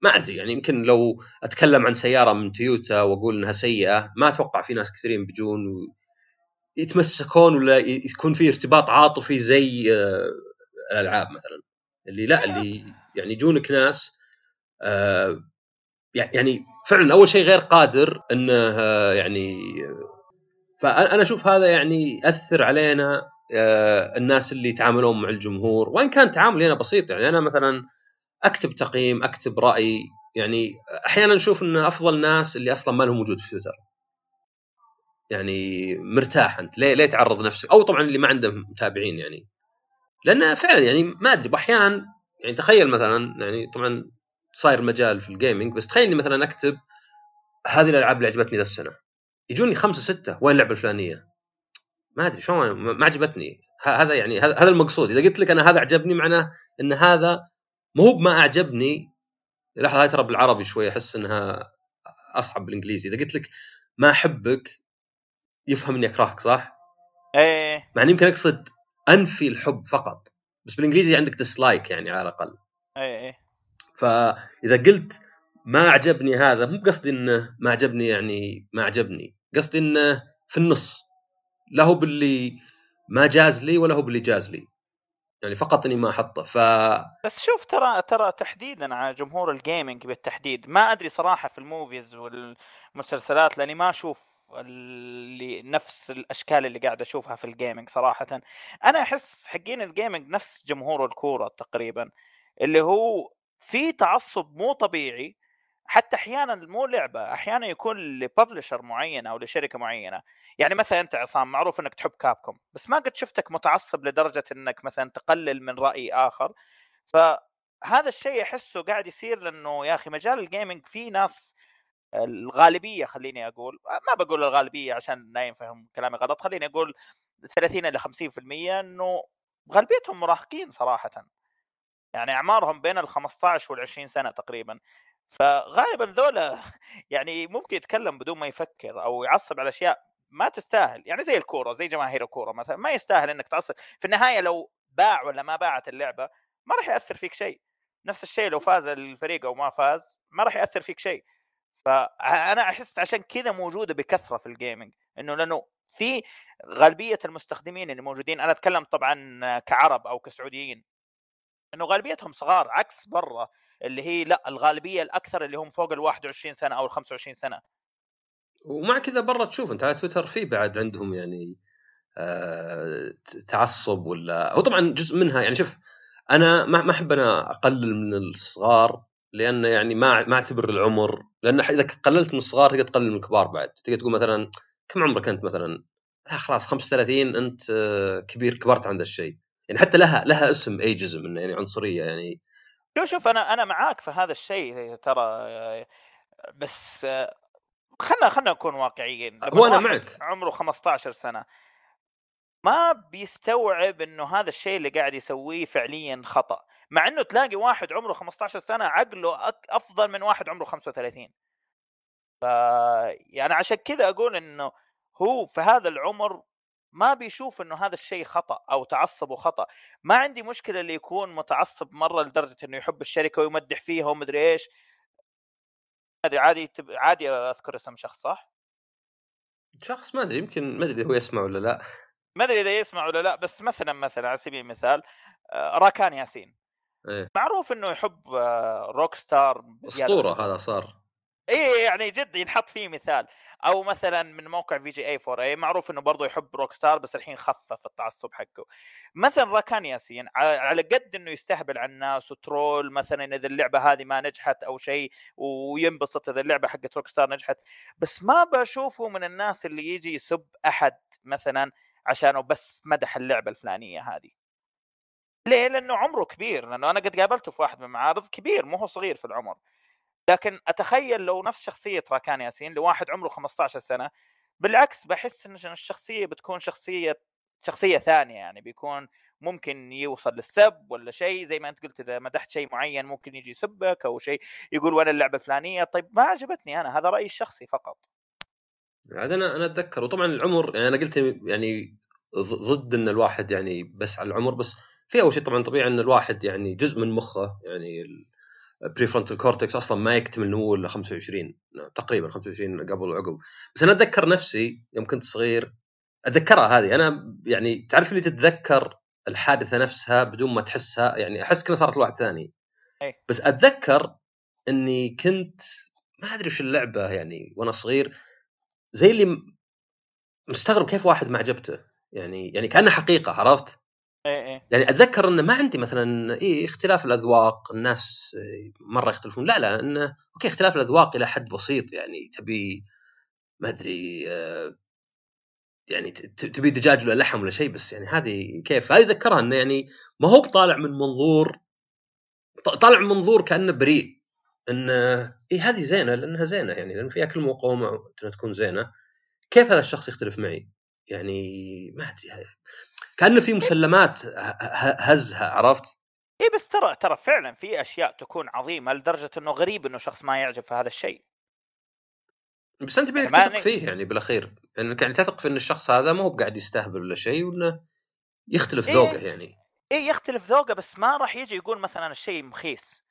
ما أدري يعني يمكن لو أتكلم عن سيارة من تويوتا وأقول إنها سيئة ما أتوقع في ناس كثيرين بيجون يتمسكون ولا يكون في ارتباط عاطفي زي آه الألعاب مثلا. اللي لا اللي يعني يجونك ناس آه يعني فعلا أول شيء غير قادر إنه آه يعني فانا أشوف هذا يعني يأثر علينا الناس اللي يتعاملون مع الجمهور. وإن كان تعاملي أنا بسيط يعني أنا مثلا أكتب تقييم أكتب رأي يعني أحيانا أشوف إن أفضل ناس اللي أصلا ما لهم وجود في تويتر. يعني مرتاح أنت ليه ليه تعرض نفسك؟ أو طبعا اللي ما عنده متابعين يعني. لأن فعلا يعني ما أدري بأحيان يعني تخيل مثلا يعني طبعا صاير مجال في الجيمنج بس تخيل إني مثلا أكتب هذه الألعاب اللي عجبتني ذا السنة. يجوني خمسة ستة وين اللعبة الفلانية؟ ما أدري شلون؟ ما عجبتني. هذا يعني هذا المقصود. إذا قلت لك أنا هذا عجبني معناه إن هذا مو هو بما أعجبني. لحظة هاي ترى بالعربي شوي أحس إنها أصعب بالإنجليزي. إذا قلت لك ما أحبك يفهم اني أكرهك صح؟ إيه. مع يمكن أقصد أنفي الحب فقط بس بالإنجليزي عندك dislike يعني على الأقل. إيه إيه. فإذا قلت ما أعجبني هذا مو قصدي انه ما عجبني يعني ما عجبني قصدي انه في النص. لا هو باللي ما جاز لي ولا هو باللي جاز لي. يعني فقط إني ما أحطه. ف بس شوف ترى ترى تحديدا على جمهور ال gaming بالتحديد. ما أدري صراحة في ال movies والمسلسلات لأني ما أشوف اللي نفس الأشكال اللي قاعد أشوفها في ال gaming صراحة. أنا أحس حقين ال gaming نفس جمهور الكورة تقريبا اللي هو في تعصب مو طبيعي. حتى أحيانا مو لعبة أحيانا يكون ل publisher معين أو لشركة معينة. يعني مثلا أنت عصام معروف إنك تحب كابكوم بس ما قد شفتك متعصب لدرجة إنك مثلا تقلل من رأي آخر. فهذا الشيء أحسه قاعد يصير لأنه يا أخي مجال ال gaming فيه ناس الغالبية خليني أقول ما بقول الغالبية عشان لا ينفهم كلامي غلط خليني أقول 30 إلى 50% إنه غالبيتهم مراهقين صراحة. يعني أعمارهم بين ال 15 وال 20 سنة تقريبا. فغالبا ذولا [LAUGHS] يعني ممكن يتكلم بدون ما يفكر أو يعصب على أشياء ما تستاهل. يعني زي الكورة زي جماهير الكورة مثلا ما يستاهل إنك تعصب. في النهاية لو باع ولا ما باعت اللعبة ما راح يأثر فيك شيء. نفس الشيء لو فاز الفريق أو ما فاز ما راح يأثر فيك شيء. فأنا أحس عشان كذا موجودة بكثرة في الجيمنج إنه لأنه في غالبية المستخدمين اللي موجودين أنا أتكلم طبعا كعرب أو كسعوديين إنه غالبيتهم صغار عكس برا اللي هي لأ الغالبية الأكثر اللي هم فوق ال 21 سنة أو ال 25 سنة. ومع كذا برا تشوف أنت على تويتر في بعد عندهم يعني آه تعصب ولا هو طبعا جزء منها يعني شوف أنا ما أحب أنا أقلل من الصغار لأن يعني ما ما أعتبر العمر لأن إذا قللت من الصغار تقدر تقلل من الكبار بعد. تقدر تقول مثلا كم عمرك أنت مثلا؟ آه خلاص 35 أنت كبير كبرت عن ذا الشيء. يعني حتى لها لها اسم ايجزم إنه يعني عنصرية يعني. شوف شوف أنا أنا معاك في هذا الشيء ترى بس خلنا خلنا نكون واقعيين. هو أنا معك. عمره 15 سنة. ما بيستوعب إنه هذا الشيء اللي قاعد يسويه فعليا خطأ مع إنه تلاقي واحد عمره 15 سنة عقله أفضل من واحد عمره 35 ف يعني عشان كذا أقول إنه هو في هذا العمر ما بيشوف إنه هذا الشيء خطأ أو تعصبه خطأ. ما عندي مشكلة اللي يكون متعصب مرة لدرجة إنه يحب الشركة ويمدح فيها ومدري إيش. عادي عادي أذكر اسم شخص صح؟ شخص ما أدري يمكن ما أدري هو يسمع ولا لا. ما أدري إذا يسمع ولا لا بس مثلا مثلا على سبيل المثال آه، راكان ياسين. إيه؟ معروف إنه يحب روك ستار أسطورة هذا صار. اي يعني جد ينحط فيه مثال. أو مثلا من موقع في GA4A معروف إنه برضه يحب روك ستار بس الحين خفف التعصب حقه. مثلا راكان ياسين على قد إنه يستهبل على الناس و troll مثلا إذا اللعبة هذه ما نجحت أو شيء وينبسط إذا اللعبة حقت روك ستار نجحت. بس ما بشوفه من الناس اللي يجي يسب أحد مثلا عشانه بس مدح اللعبة الفلانية هذه. ليه؟ لأنه عمره كبير لأنه أنا قد قابلته في واحد من المعارض كبير مو هو صغير في العمر. لكن أتخيل لو نفس شخصية راكان ياسين لواحد عمره 15 سنة بالعكس بحس إن الشخصية بتكون شخصية شخصية ثانية يعني بيكون ممكن يوصل للسب ولا شيء زي ما أنت قلت إذا مدحت شيء معين ممكن يجي يسبك أو شيء يقول وين اللعبة الفلانية. طيب ما عجبتني أنا هذا رأيي الشخصي فقط. عاد أنا أنا أتذكر وطبعا العمر يعني أنا قلت يعني ضد إن الواحد يعني بس على العمر بس في أول شيء طبعا طبيعي إن الواحد يعني جزء من مخه يعني ال prefrontal cortex أصلا ما يكتمل نمو إلا 25 تقريبا 25 قبل وعقب بس أنا أتذكر نفسي يوم كنت صغير أتذكرها هذه. أنا يعني تعرف اللي تتذكر الحادثة نفسها بدون ما تحسها؟ يعني أحس كأنها صارت لواحد ثاني. أي. بس أتذكر إني كنت ما أدري وش اللعبة يعني وأنا صغير زي اللي مستغرب كيف واحد ما عجبته. يعني يعني كأنها حقيقة عرفت؟ إيه إيه. يعني أتذكر إنه ما عندي مثلا إيه اختلاف الأذواق الناس مرة يختلفون. لا لا إنه أوكي اختلاف الأذواق إلى حد بسيط. يعني تبي ما أدري آه، يعني تبي دجاج ولا لحم ولا شيء بس يعني هذه كيف؟ هذه ذكرها إنه يعني ما هو بطالع من منظور طالع من منظور كأنه بريء. انه اي هذه زينة لأنها زينة يعني لأن فيها كل مقاومة إنها تكون زينة. كيف هذا الشخص يختلف معي؟ يعني ما أدري كانه في مسلمات هزها عرفت؟ اي بس ترى ترى فعلا في أشياء تكون عظيمة لدرجة إنه غريب إنه شخص ما يعجب في هذا الشيء. بس أنت بينك يعني تثق فيه يعني بالأخير. إنك يعني تثق في إن الشخص هذا ما هو قاعد يستهبل ولا شيء وإنه يختلف إيه ذوقه يعني. اي يختلف ذوقه بس ما راح يجي يقول مثلا الشيء مخيس.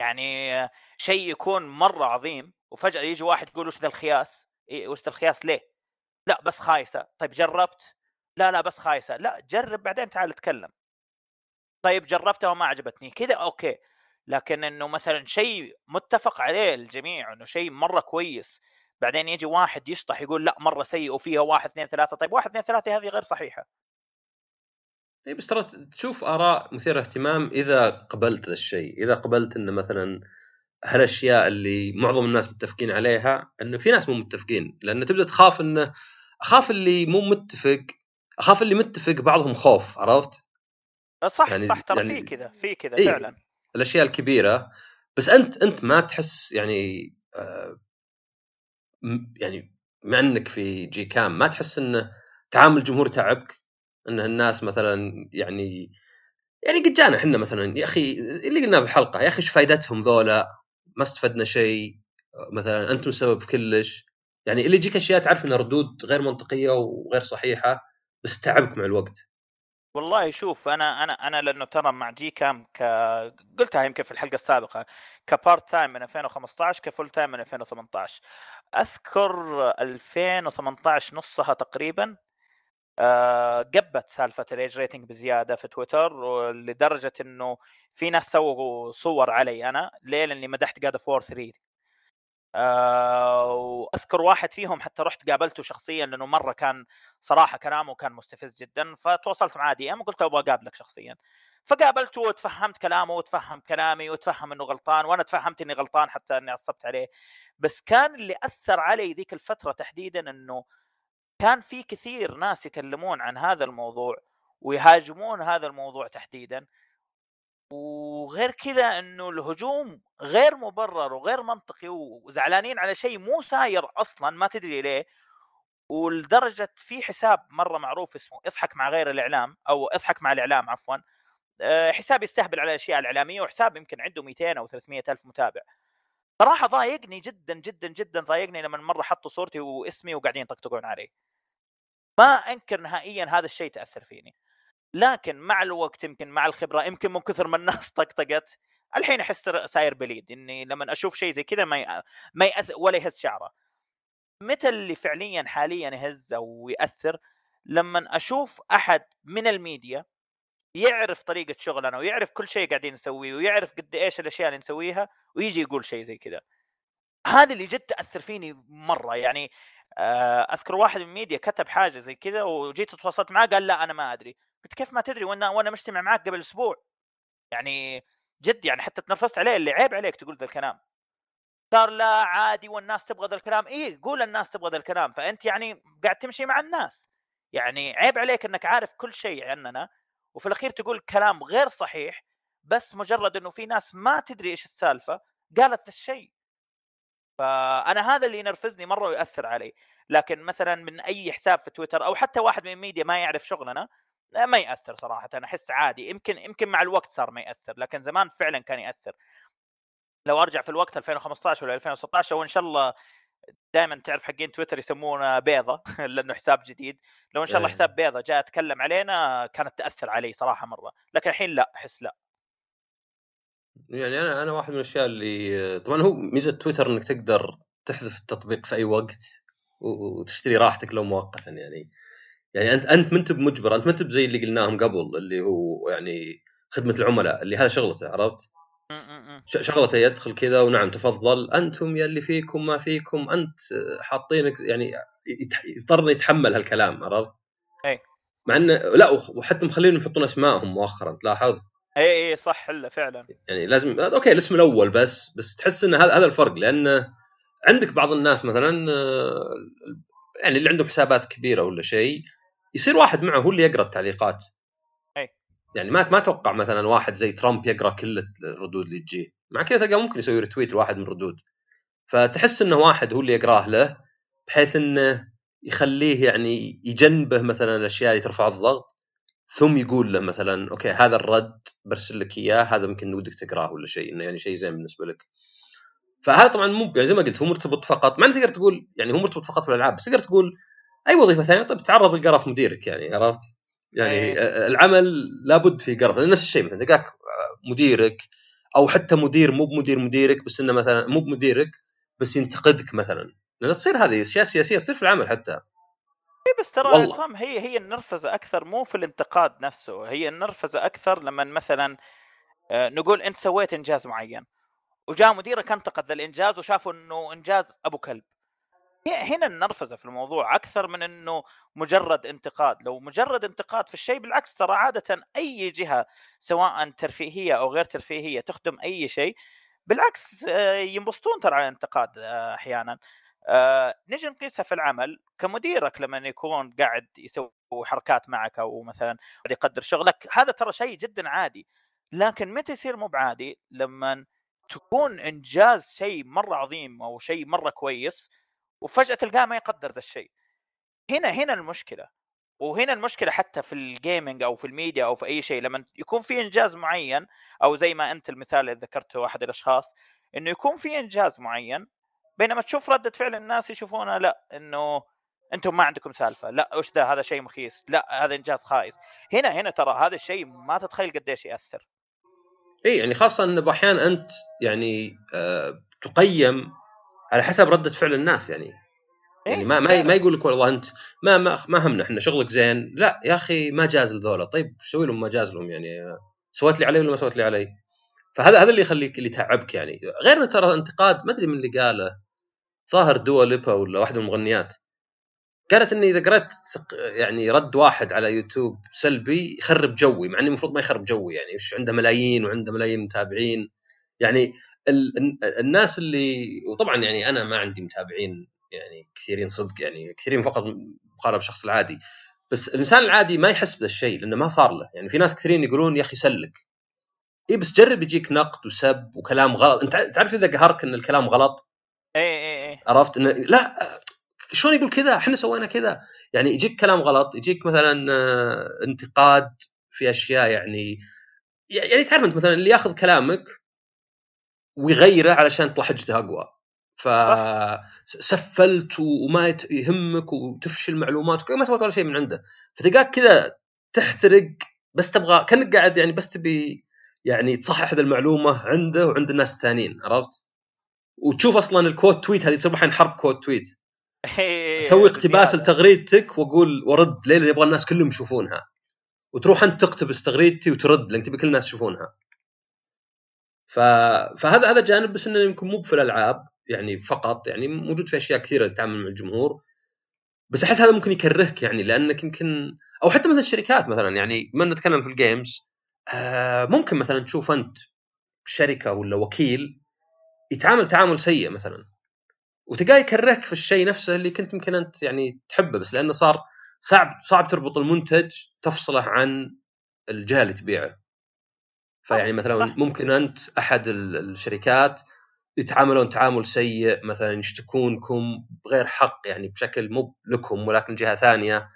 يعني شيء يكون مرة عظيم وفجأة يجي واحد يقول وش ذا الخياس؟ إيه وش ذا الخياس ليه؟ لا بس خايسة. طيب جربت؟ لا لا بس خايسة. لا جرب بعدين تعال اتكلم. طيب جربتها وما عجبتني. كذا okay. لكن إنه مثلا شيء متفق عليه الجميع إنه شيء مرة كويس. بعدين يجي واحد يشطح يقول لا مرة سيء وفيها واحد اثنين ثلاثة. طيب واحد اثنين ثلاثة هذه غير صحيحة. اي بس ترى تشوف آراء مثيرة اهتمام إذا قبلت ذا الشيء، إذا قبلت انه مثلا هالأشياء اللي معظم الناس متفقين عليها انه في ناس مو متفقين، لأن تبدأ تخاف إنه أخاف اللي مو متفق أخاف اللي متفق بعضهم خوف عرفت؟ صح يعني صح ترى يعني في كذا في كذا إيه فعلا الأشياء الكبيرة بس أنت أنت ما تحس يعني آه يعني مع إنك في جي كام ما تحس انه تعامل الجمهور تعبك إن الناس مثلا يعني يعني قد جانا إحنا مثلا يا أخي اللي قلناه في الحلقة يا أخي إيش فائدتهم ذولا؟ ما استفدنا شيء. مثلا أنتم السبب في كلش. يعني اللي يجيك أشياء تعرف إنها ردود غير منطقية وغير صحيحة بس تعبك مع الوقت. والله شوف أنا أنا أنا لأنه ترى مع جي كام قلتها يمكن في الحلقة السابقة ك part-time من 2015 ك full-time من 2018 أذكر 2018 نصها تقريبا قبت سالفة ال age rating بزيادة في تويتر لدرجة إنه في ناس سووا صور علي أنا ليه لاني مدحت God of War 3 آه وأذكر واحد فيهم حتى رحت قابلته شخصيا لأنه مرة كان صراحة كلامه كان مستفز جدا فتواصلت معاه DM وقلت أبغى أقابلك شخصيا. فقابلته وتفهمت كلامه وتفهم كلامي وتفهم إنه غلطان وأنا تفهمت إني غلطان حتى إني عصبت عليه. بس كان اللي أثر علي ذيك الفترة تحديدا إنه كان في كثير ناس يتكلمون عن هذا الموضوع ويهاجمون هذا الموضوع تحديدا. وغير كذا إنه الهجوم غير مبرر وغير منطقي وزعلانين على شيء مو ساير أصلا ما تدري ليه. ولدرجة في حساب مرة معروف اسمه اضحك مع غير الإعلام أو اضحك مع الإعلام عفوا. آه، حساب يستهبل على الأشياء الإعلامية وحساب يمكن عنده 200 أو 300 ألف متابع. صراحة ضايقني جدا جدا جدا ضايقني لما مرة حطوا صورتي واسمي وقاعدين يطقطقون علي. ما أنكر نهائيا هذا الشيء تأثر فيني. لكن مع الوقت يمكن مع الخبرة يمكن من كثر ما الناس [LAUGHS] طقطقت الحين أحس صاير بليد. إني لما أشوف شيء زي كذا ما ما يأث... ولا يهز شعره. متى اللي فعليا حاليا يهز أو يأثر؟ لما أشوف أحد من الميديا يعرف طريقة شغلنا ويعرف كل شيء قاعدين نسويه ويعرف قد إيش الأشياء اللي نسويها ويجي يقول شيء زي كذا. هذا اللي جد تأثر فيني مرة. يعني أذكر واحد من الميديا كتب حاجة زي كذا وجيت تواصلت معاه قال لا أنا ما أدري. قلت كيف ما تدري وأنا وأنا مجتمع معك قبل أسبوع. يعني جد يعني حتى تنرفزت عليه اللي عيب عليك تقول ذا الكلام. صار لا عادي والناس تبغى ذا الكلام. اي قول الناس تبغى ذا الكلام. فأنت يعني قاعد تمشي مع الناس. يعني عيب عليك إنك عارف كل شيء عننا وفي الأخير تقول كلام غير صحيح بس مجرد إنه في ناس ما تدري إيش السالفة قالت الشيء. فأنا هذا اللي ينرفزني مرة ويؤثر علي. لكن مثلا من أي حساب في تويتر أو حتى واحد من ميديا ما يعرف شغلنا ما يأثر صراحة أنا أحس عادي. يمكن يمكن مع الوقت صار ما يأثر لكن زمان فعلا كان يأثر. لو أرجع في الوقت 2015 ولا 2016 وإن شاء الله دائما تعرف حقين تويتر يسمونه بيضة [LAUGHS] لأنه حساب جديد. لو إن شاء الله إيه. حساب بيضة جاء اتكلم علينا كانت تأثر علي صراحة مرة. لكن الحين لا أحس لا. يعني أنا أنا واحد من الأشياء اللي طبعا هو ميزة تويتر إنك تقدر تحذف التطبيق في أي وقت وتشتري راحتك لو مؤقتا يعني يعني أنت أنت ما أنت بمجبر أنت ما أنت زي اللي قلناهم قبل اللي هو يعني خدمة العملاء اللي هذا شغلته عرفت؟ شغلته يدخل كذا ونعم تفضل أنتم يا اللي فيكم ما فيكم أنت حاطينك يعني يضطر يتحمل هالكلام عرفت؟ أي مع إنه لا وحتى مخلينهم يحطون أسمائهم مؤخرا تلاحظ؟ اي اي صح الا فعلا. يعني لازم okay الاسم الأول بس بس تحس إن هذا هذا الفرق لأنه عندك بعض الناس مثلا يعني اللي عندهم حسابات كبيرة ولا شيء يصير واحد معه هو اللي يقرأ التعليقات. اي يعني ما ما أتوقع مثلا واحد زي ترامب يقرأ كل الردود اللي تجيه مع كذا تلقى ممكن يسوي retweet لواحد من الردود فتحس إنه واحد هو اللي يقراه له بحيث إنه يخليه يعني يجنبه مثلا الأشياء اللي ترفع الضغط. ثم يقول له مثلا أوكي هذا الرد برسل لك إياه هذا ممكن ودك تقراه ولا شيء إنه يعني شيء زين بالنسبة لك. فهذا طبعا مو يعني زي ما قلت هو مرتبط فقط ما تقدر تقول يعني هو مرتبط فقط في الألعاب بس تقدر تقول أي وظيفة ثانية طيب تعرض القرف مديرك يعني عرفت؟ يعني أيه. العمل لابد في قرف نفس الشيء مثلا تلقاك مديرك أو حتى مدير مو بمدير مديرك بس إنه مثلا مو بمديرك بس ينتقدك مثلا لأن تصير هذه أشياء سياسية تصير في العمل حتى اي بس ترى عصام هي هي النرفزة أكثر مو في الانتقاد نفسه هي النرفزة أكثر لما مثلا آه، نقول أنت سويت إنجاز معين وجاء مديرك انتقد الانجاز وشافوا إنه إنجاز أبو كلب. هنا النرفزة في الموضوع أكثر من إنه مجرد انتقاد. لو مجرد انتقاد في الشيء بالعكس ترى عادة أي جهة سواء ترفيهية أو غير ترفيهية تخدم أي شيء بالعكس آه، ينبسطون ترى على الانتقاد آه، أحيانا. آه نجي نقيسها في العمل كمديرك لما يكون قاعد يسوي حركات معك أو مثلا يقدر شغلك هذا ترى شيء جدا عادي. لكن متى يصير مو بعادي؟ لما تكون إنجاز شيء مرة عظيم أو شيء مرة كويس وفجأة تلقاه ما يقدر ذا الشيء. هنا هنا المشكلة. وهنا المشكلة حتى في ال gaming أو في الميديا أو في أي شيء. لما يكون في إنجاز معين أو زي ما أنت المثال اللي ذكرته أحد الأشخاص إنه يكون في إنجاز معين بينما تشوف ردة فعل الناس يشوفونها لا إنه أنتم ما عندكم سالفة لا وش ذا؟ هذا شيء مخيس لا هذا إنجاز خايس. هنا هنا ترى هذا الشيء ما تتخيل قديش يأثر. إي يعني خاصة انه أحيانا أنت يعني آه تقيم على حسب ردة فعل الناس يعني. يعني إيه، ما ما, ما يقول لك والله أنت ما ما ما همنا إحنا شغلك زين. لا يا أخي ما جاز لذولا. طيب إيش أسوي لهم ما جاز لهم يعني؟ سويت لي علي ولا ما سويت لي علي؟ فهذا هذا اللي يخليك اللي يتعبك يعني. غير ترى انتقاد ما أدري من اللي قاله. ظاهر دوا ليبا ولا واحدة من المغنيات. قالت إني إذا قرأت يعني رد واحد على يوتيوب سلبي يخرب جوي مع انه المفروض ما يخرب جوي يعني وش عنده ملايين وعنده ملايين متابعين. يعني ال الناس اللي وطبعا يعني أنا ما عندي متابعين يعني كثيرين صدق يعني كثيرين فقط مقارنة بالشخص العادي. بس الإنسان العادي ما يحس بهذا الشيء لأنه ما صار له. يعني في ناس كثيرين يقولون يا أخي سلك. اي بس جرب يجيك نقد وسب وكلام غلط. أنت تعرف إذا قهرك إن الكلام غلط؟ اي اي عرفت انه لا شلون يقول كذا؟ إحنا سوينا كذا. يعني يجيك كلام غلط يجيك مثلا آه، انتقاد في أشياء يعني يعني تعرف أنت مثلا اللي ياخذ كلامك ويغيره علشان تطلع حجته أقوى. فسفلت وما يهمك وتفشل معلوماتك ما سويت ولا شيء من عنده. فتلقاك كذا تحترق بس تبغى كأنك قاعد يعني بس تبي يعني تصحح هذه المعلومة عنده وعند الناس الثانيين عرفت؟ وتشوف أصلا الكود تويت هذه تصير الحين حرب كود تويت. أسوي اقتباس لتغريدتك وأقول ورد ليه؟ يبغى الناس كلهم يشوفونها. وتروح أنت تقتبس تغريدتي وترد لأن تبي كل الناس يشوفونها. ف... فهذا هذا جانب بس إنه يمكن مو في الألعاب يعني فقط يعني موجود في أشياء كثيرة تتعامل مع الجمهور. بس أحس هذا ممكن يكرهك يعني لأنك يمكن أو حتى مثلا الشركات مثلا يعني ما نتكلم في الجيمز آه ممكن مثلا تشوف أنت شركة ولا وكيل يتعامل تعامل سيء مثلا. وتلقاه يكرهك في الشيء نفسه اللي كنت يمكن أنت يعني تحبه بس لأنه صار صعب صعب تربط المنتج تفصله عن الجهة اللي تبيعه. فيعني مثلا صح. ممكن أنت أحد ال- الشركات يتعاملون تعامل سيء مثلا يشتكونكم بغير حق يعني بشكل مو لكم ولكن جهة ثانية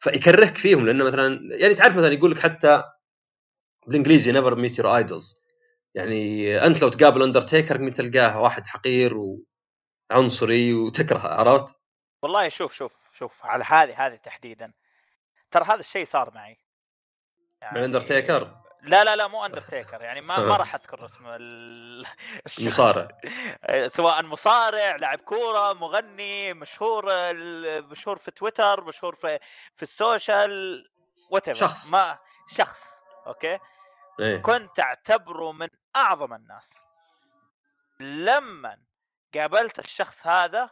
فيكرهك فيهم. لأنه مثلا يعني تعرف مثلا يقول لك حتى بالإنجليزي never meet your idols يعني أنت لو تقابل اندرتيكر ممكن تلقاه واحد حقير وعنصري وتكرهه عرفت؟ والله شوف شوف شوف على هذه هذه تحديدا ترى هذا الشيء صار معي مع اندرتيكر لا لا لا مو اندرتيكر يعني ما ما آه. راح أذكر اسم. المصارع [LAUGHS] [LAUGHS] سواء مصارع لاعب كورة مغني مشهور مشهور في تويتر مشهور في في السوشيال what شخص. ما شخص okay إيه كنت أعتبره من أعظم الناس. لما قابلت الشخص هذا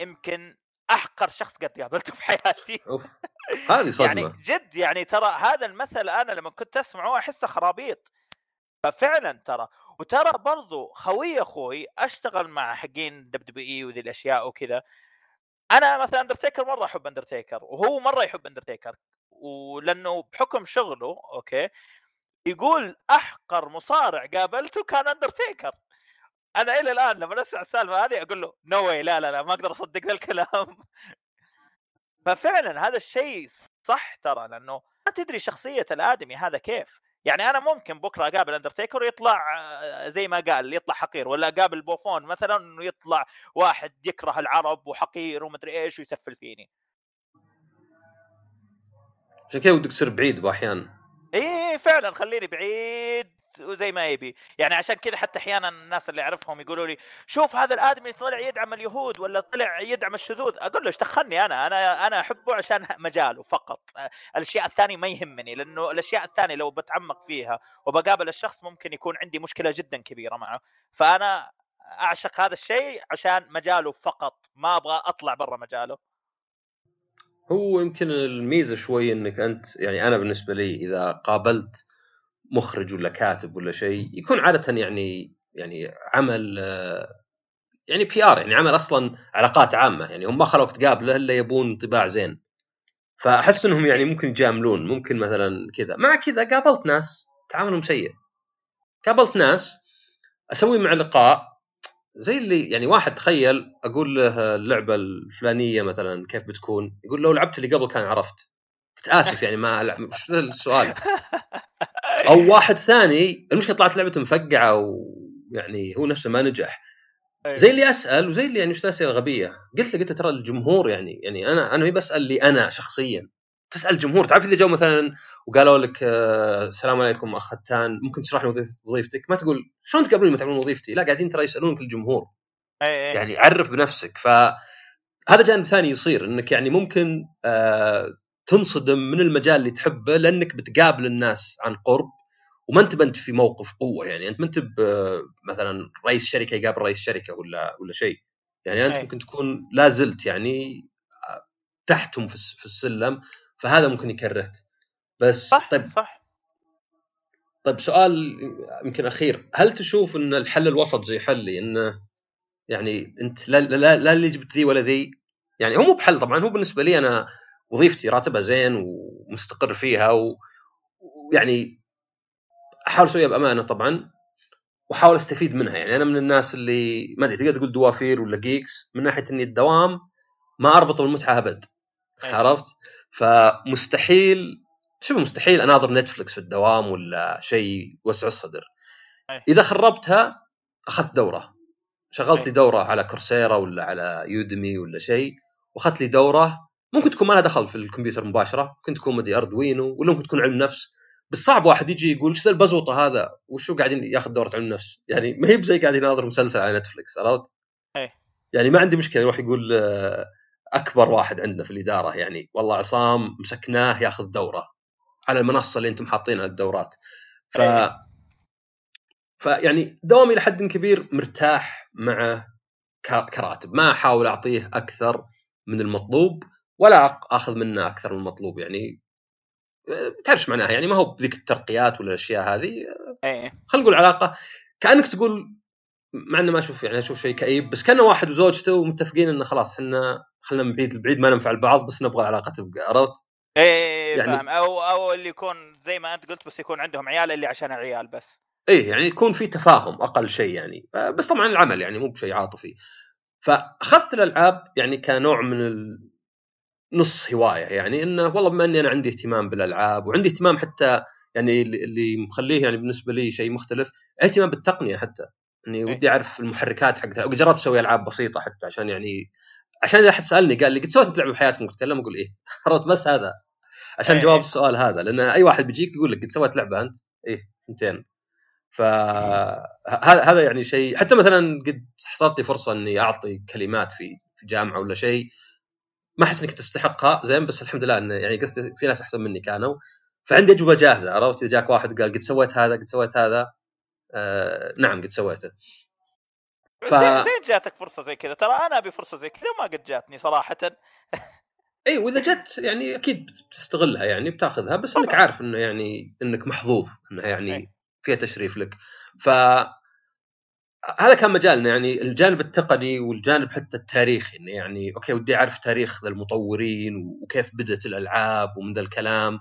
يمكن أحقر شخص قد قابلته في حياتي. أوف. [LAUGHS] هذه صدمة. يعني جد يعني ترى هذا المثل أنا لما كنت أسمعه أحسه خرابيط. ففعلا ترى. وترى برضو خوي أخوي أشتغل مع حقين WWE وذي الأشياء وكذا. أنا مثلا أندرتيكر مرة أحب أندرتيكر وهو مرة يحب أندرتيكر. ولأنه بحكم شغله okay يقول أحقر مصارع قابلته كان أندرتيكر. أنا إلى الآن لما اسمع السالفة هذه أقول له no way لا لا لا ما أقدر أصدق ذا الكلام. [LAUGHS] ففعلا هذا الشيء صح ترى لأنه ما تدري شخصية الآدمي هذا كيف. يعني أنا ممكن بكرة أقابل أندرتيكر ويطلع آه، زي ما قال يطلع حقير ولا أقابل بوفون مثلا انه يطلع واحد يكره العرب وحقير ومدري إيش ويسفل فيني. عشان كذا ودك تصير بعيد بأحيان. إيه فعلا خليني بعيد وزي ما يبي. يعني عشان كذا حتى أحيانا الناس اللي أعرفهم يقولوا لي شوف هذا الآدمي طلع يدعم اليهود ولا طلع يدعم الشذوذ. أقول له إيش دخلني أنا؟ أنا أنا أحبه عشان مجاله فقط. الأشياء الثانية ما يهمني لأنه الأشياء الثانية لو بتعمق فيها وبقابل الشخص ممكن يكون عندي مشكلة جدا كبيرة معه. فأنا أعشق هذا الشيء عشان مجاله فقط ما أبغى أطلع برا مجاله. هو يمكن الميزة شوي إنك أنت يعني أنا بالنسبة لي إذا قابلت مخرج ولا كاتب ولا شيء يكون عادة يعني يعني عمل يعني PR يعني عمل أصلا علاقات عامة يعني هم ما خلوك تقابله إلا يبون انطباع زين. فأحس إنهم يعني ممكن يجاملون ممكن مثلا كذا. مع كذا قابلت ناس تعاملهم سيء. قابلت ناس أسوي مع لقاء زي اللي يعني واحد تخيل أقول له اللعبة الفلانية مثلا كيف بتكون؟ يقول لو لعبت اللي قبل كان عرفت. كنت آسف يعني ما ألعب. وش ذا السؤال. [LAUGHS] أو واحد ثاني المشكلة طلعت لعبته مفقعة ويعني هو نفسه ما نجح. زي اللي أسأل وزي اللي يعني وش الأسئلة الغبية؟ قلت له قلت له ترى الجمهور يعني يعني أنا أنا ما بسأل لي أنا شخصيا. تسأل الجمهور تعرف اللي جو مثلا وقالوا لك آه، السلام عليكم أخ هتان ممكن تشرح لي وظيفتك؟ ما تقول شلون تقابلوني ما تعملون وظيفتي؟ لا قاعدين ترى يسألونك الجمهور. إيه إيه. يعني عرف بنفسك. فهذا جانب ثاني يصير إنك يعني ممكن آه تنصدم من المجال اللي تحبه لأنك بتقابل الناس عن قرب وما أنت بنت في موقف قوة. يعني أنت ما أنت ب- مثلا رئيس شركة يقابل رئيس شركة ولا ولا شيء. يعني أنت أي. ممكن تكون لا زلت يعني آه، تحتهم في السلم. فهذا ممكن يكرهك. بس صح طيب صح. طيب سؤال يمكن أخير. هل تشوف إن الحل الوسط زي حلي انه يعني أنت لا لا لا اللي جبت ذي ولا ذي؟ يعني هو مو بحل طبعا هو بالنسبة لي أنا وظيفتي راتبها زين ومستقر فيها و- ويعني أحاول أسويها بأمانة طبعا وأحاول أستفيد منها. يعني أنا من الناس اللي ما أدري تقدر تقول دوافير ولا geeks من ناحية اني الدوام ما اربط بالمتعة أبد. أي. عرفت؟ فمستحيل شبه مستحيل أناظر Netflix في الدوام ولا شيء وسع الصدر أي. إذا خربتها أخذت دورة شغلت. لي دورة على Coursera ولا على Udemy ولا شيء وأخذت لي دورة ممكن تكون ما لها دخل في الكمبيوتر مباشرة ممكن تكون مدري Arduino ولا ممكن تكون علم نفس بس صعب واحد يجي يقول إيش ذا البزوطة هذا وشو قاعدين ياخذ دورة علم نفس يعني ما هي بزي قاعد يناظر مسلسل على نتفلكس عرفت؟ أي. يعني ما عندي مشكلة يروح يقول آه، أكبر واحد عندنا في الإدارة يعني. والله عصام مسكناه ياخذ دورة على المنصة اللي أنتم حاطينها الدورات ف. فيعني دوامي إلى حد كبير مرتاح مع كراتب. ما أحاول أعطيه أكثر من المطلوب ولا أخذ منه أكثر من المطلوب يعني. تعرف معناها يعني؟ ما هو بذيك الترقيات ولا الاشياء هذه خلينا نقول علاقة. كأنك تقول مع إنه ما أشوف يعني أشوف شيء كئيب بس كان واحد وزوجته ومتفقين إنه خلاص إحنا خلينا من بعيد لبعيد ما ننفع البعض بس نبغى العلاقة تبقى عرفت؟ إيه يعني فاهم. أو أو اللي يكون زي ما أنت قلت بس يكون عندهم عيال اللي عشان العيال بس. إيه يعني يكون في تفاهم أقل شيء يعني. بس طبعا العمل يعني مو بشيء عاطفي. فأخذت الألعاب يعني كنوع من ال... نص هواية يعني إنه والله بما إني أنا عندي اهتمام بالألعاب وعندي اهتمام حتى يعني اللي مخليه يعني بالنسبة لي شيء مختلف اهتمام بالتقنية حتى. إني إيه. ودي أعرف المحركات حقتها. وجربت أسوي ألعاب بسيطة حتى عشان يعني عشان إذا احد سألني قال لي قد سويت لعبة بحياتك تتكلم أقول إيه؟ [LAUGHS] عرفت بس هذا. عشان أيه. جواب السؤال هذا. لأن أي واحد بيجيك يقول لك قد سويت لعبة أنت؟ إيه سنتين فهذا هذا يعني شيء حتى مثلا قد حصلت لي فرصة إني أعطي كلمات في في جامعة ولا شيء ما أحس إنك تستحقها. زين بس الحمد لله انه يعني قصدي في ناس أحسن مني كانوا. فعندي أجوبة جاهزة عرفت؟ إذا جاك واحد قال قد سويت هذا قد سويت هذا. آه نعم قد سويته. ف... زين جاتك فرصة زي كذا. ترى أنا أبي فرصة زي كذا وما قد جاتني صراحة. إي وإذا جت يعني أكيد بتستغلها يعني بتاخذها بس إنك عارف إنه يعني إنك محظوظ انها يعني أي. فيها تشريف لك. ف هذا كان مجالنا يعني الجانب التقني والجانب حتى التاريخي إنه يعني okay ودي أعرف تاريخ المطورين وكيف بدأت الألعاب ومن ذا الكلام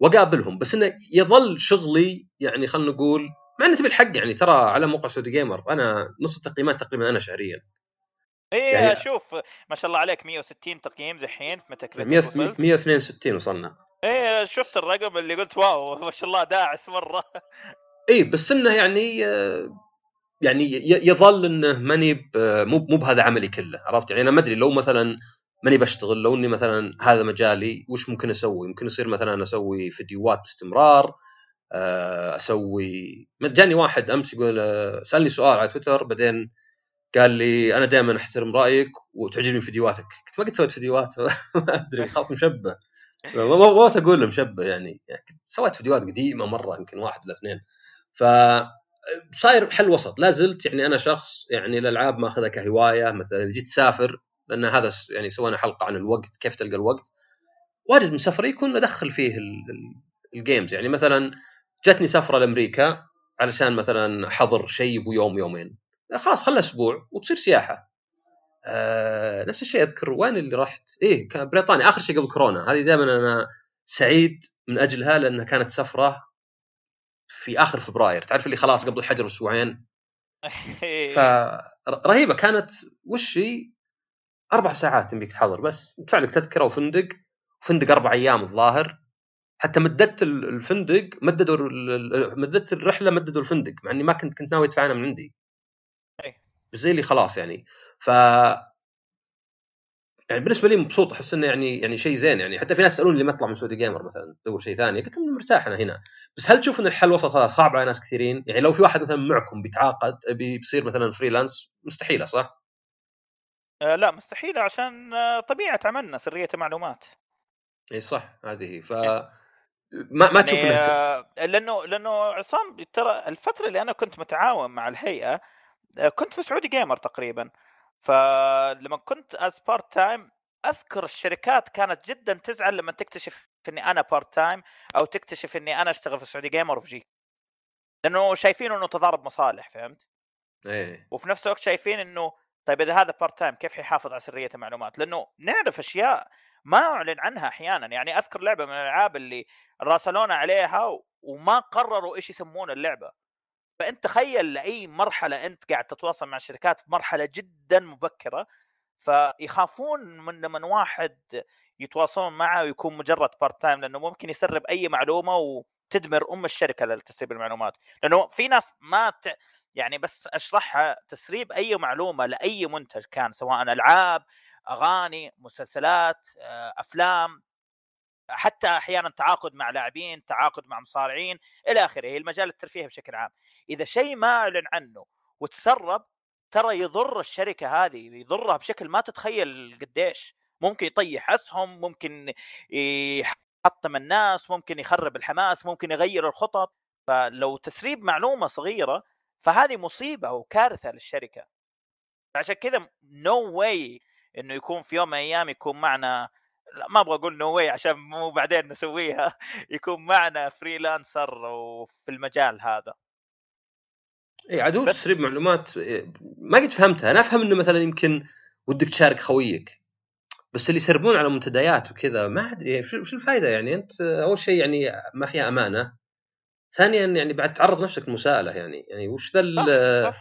وأقابلهم. بس إنه يظل شغلي يعني خلينا نقول مع إنه تبي الحق يعني ترى على موقع Saudi Gamer أنا نص التقييمات تقريبا أنا شهريا. إيه يعني شوف ما شاء الله عليك 160 تقييم دحين في متى 162 وصلنا. إيه شفت الرقم اللي قلت واو [LAUGHS] ما شاء الله داعس مرة. اي بس إنه يعني يعني يظل إنه ماني مو مو بهذا عملي كله عرفت؟ يعني أنا ما أدري لو مثلا ماني بشتغل لو إني مثلا هذا مجالي وش ممكن أسوي؟ ممكن يصير مثلا أسوي فيديوهات باستمرار أسوي. جاني واحد أمس يقول آه، سألني سؤال على تويتر بعدين قال لي أنا دائما أحترم رأيك وتعجبني فيديوهاتك. قلت ما قد سويت فيديوهات؟ [LAUGHS] ما أدري خاف مشبه. ما أقول له مشبه يعني, يعني سويت فيديوهات قديمة مرة يمكن واحد ولا اثنين. ف صاير حل وسط. لا زلت يعني أنا شخص يعني الألعاب ماخذها كهواية مثلا إذا جيت تسافر لأن هذا يعني سوينا حلقة عن الوقت كيف تلقى الوقت. واجد من سفري يكون ادخل فيه ال games يعني مثلا جتني سفرة لأمريكا علشان مثلا حضر شيء بيوم يومين. خلاص خلى أسبوع وتصير سياحة. آه نفس الشيء أذكر وين اللي رحت؟ إيه كان بريطانيا آخر شيء قبل كورونا. هذه دائما أنا سعيد من أجلها لانها كانت سفرة في آخر فبراير. تعرف اللي خلاص قبل الحجر بأسبوعين؟ [LAUGHS] فرهيبه كانت وش هي؟ أربع ساعات تبيك تحضر بس. تدفع لك تذكرة وفندق فندق أربع أيام الظاهر. حتى مددت الفندق مددوا مددت الرحلة مددوا الفندق مع إني ما كنت كنت ناوي أدفع أنا من عندي. بس زي اللي خلاص يعني. ف يعني بالنسبة لي مبسوط أحس إنه يعني يعني شيء زين يعني. حتى في ناس يسألوني لما اطلع من Saudi Gamer مثلا تدور شيء ثاني قلت لهم مرتاح أنا هنا. بس هل تشوف إن الحل الوسط هذا صعب على ناس كثيرين؟ يعني لو في واحد مثلا معكم بيتعاقد بيصير مثلا freelance مستحيلة صح؟ آه لا مستحيلة عشان آه، طبيعة عملنا سرية المعلومات اي صح هذه ف ما ما تشوف يعني آه لأنه لأنه عصام ترى الفترة اللي أنا كنت متعاون مع الهيئة آه، كنت في Saudi Gamer تقريبا فلما كنت as part time أذكر الشركات كانت جدا تزعل لما تكتشف إني أنا part time أو تكتشف إني أنا أشتغل في Saudi Gamer وفي جي لأنه شايفين إنه تضارب مصالح فهمت؟ إيه وفي نفس الوقت شايفين إنه طيب إذا هذا part time كيف حيحافظ على سرية المعلومات؟ لأنه نعرف أشياء ما أعلن عنها أحيانا. يعني أذكر لعبة من الألعاب اللي راسلونا عليها وما قرروا إيش يسمون اللعبة. فأنت تخيل لأي مرحلة أنت قاعد تتواصل مع الشركات في مرحلة جدا مبكرة فيخافون من من واحد يتواصلون معه ويكون مجرد part time لأنه ممكن يسرب أي معلومة وتدمر أم الشركة لتسريب المعلومات. لأنه في ناس ما ت... يعني بس أشرحها تسريب أي معلومة لأي منتج كان سواء ألعاب أغاني مسلسلات آه، أفلام حتى أحيانا تعاقد مع لاعبين تعاقد مع مصارعين إلى آخره. المجال الترفيهي بشكل عام. إذا شيء ما أعلن عنه وتسرب ترى يضر الشركة هذه يضرها بشكل ما تتخيل قديش. ممكن يطيح أسهم ممكن يحطم الناس ممكن يخرب الحماس ممكن يغير الخطط. فلو تسريب معلومة صغيرة فهذه مصيبة وكارثة للشركة. عشان كذا نو no واي إنه يكون في يوم من الأيام يكون معنا لا ما أبغى أقول no way عشان مو بعدين نسويها [LAUGHS] يكون معنا freelancer وفي المجال هذا. اي بس- تسريب معلومات إيه، ما قد فهمتها. أنا أفهم إنه مثلا يمكن ودك تشارك خويك بس اللي يسربون على منتديات وكذا ما أدري وش وش الفائده يعني؟ أنت أول شيء يعني ما فيها أمانة. ثانيا يعني بعد تعرض نفسك لمساءلة يعني. يعني وش ذا.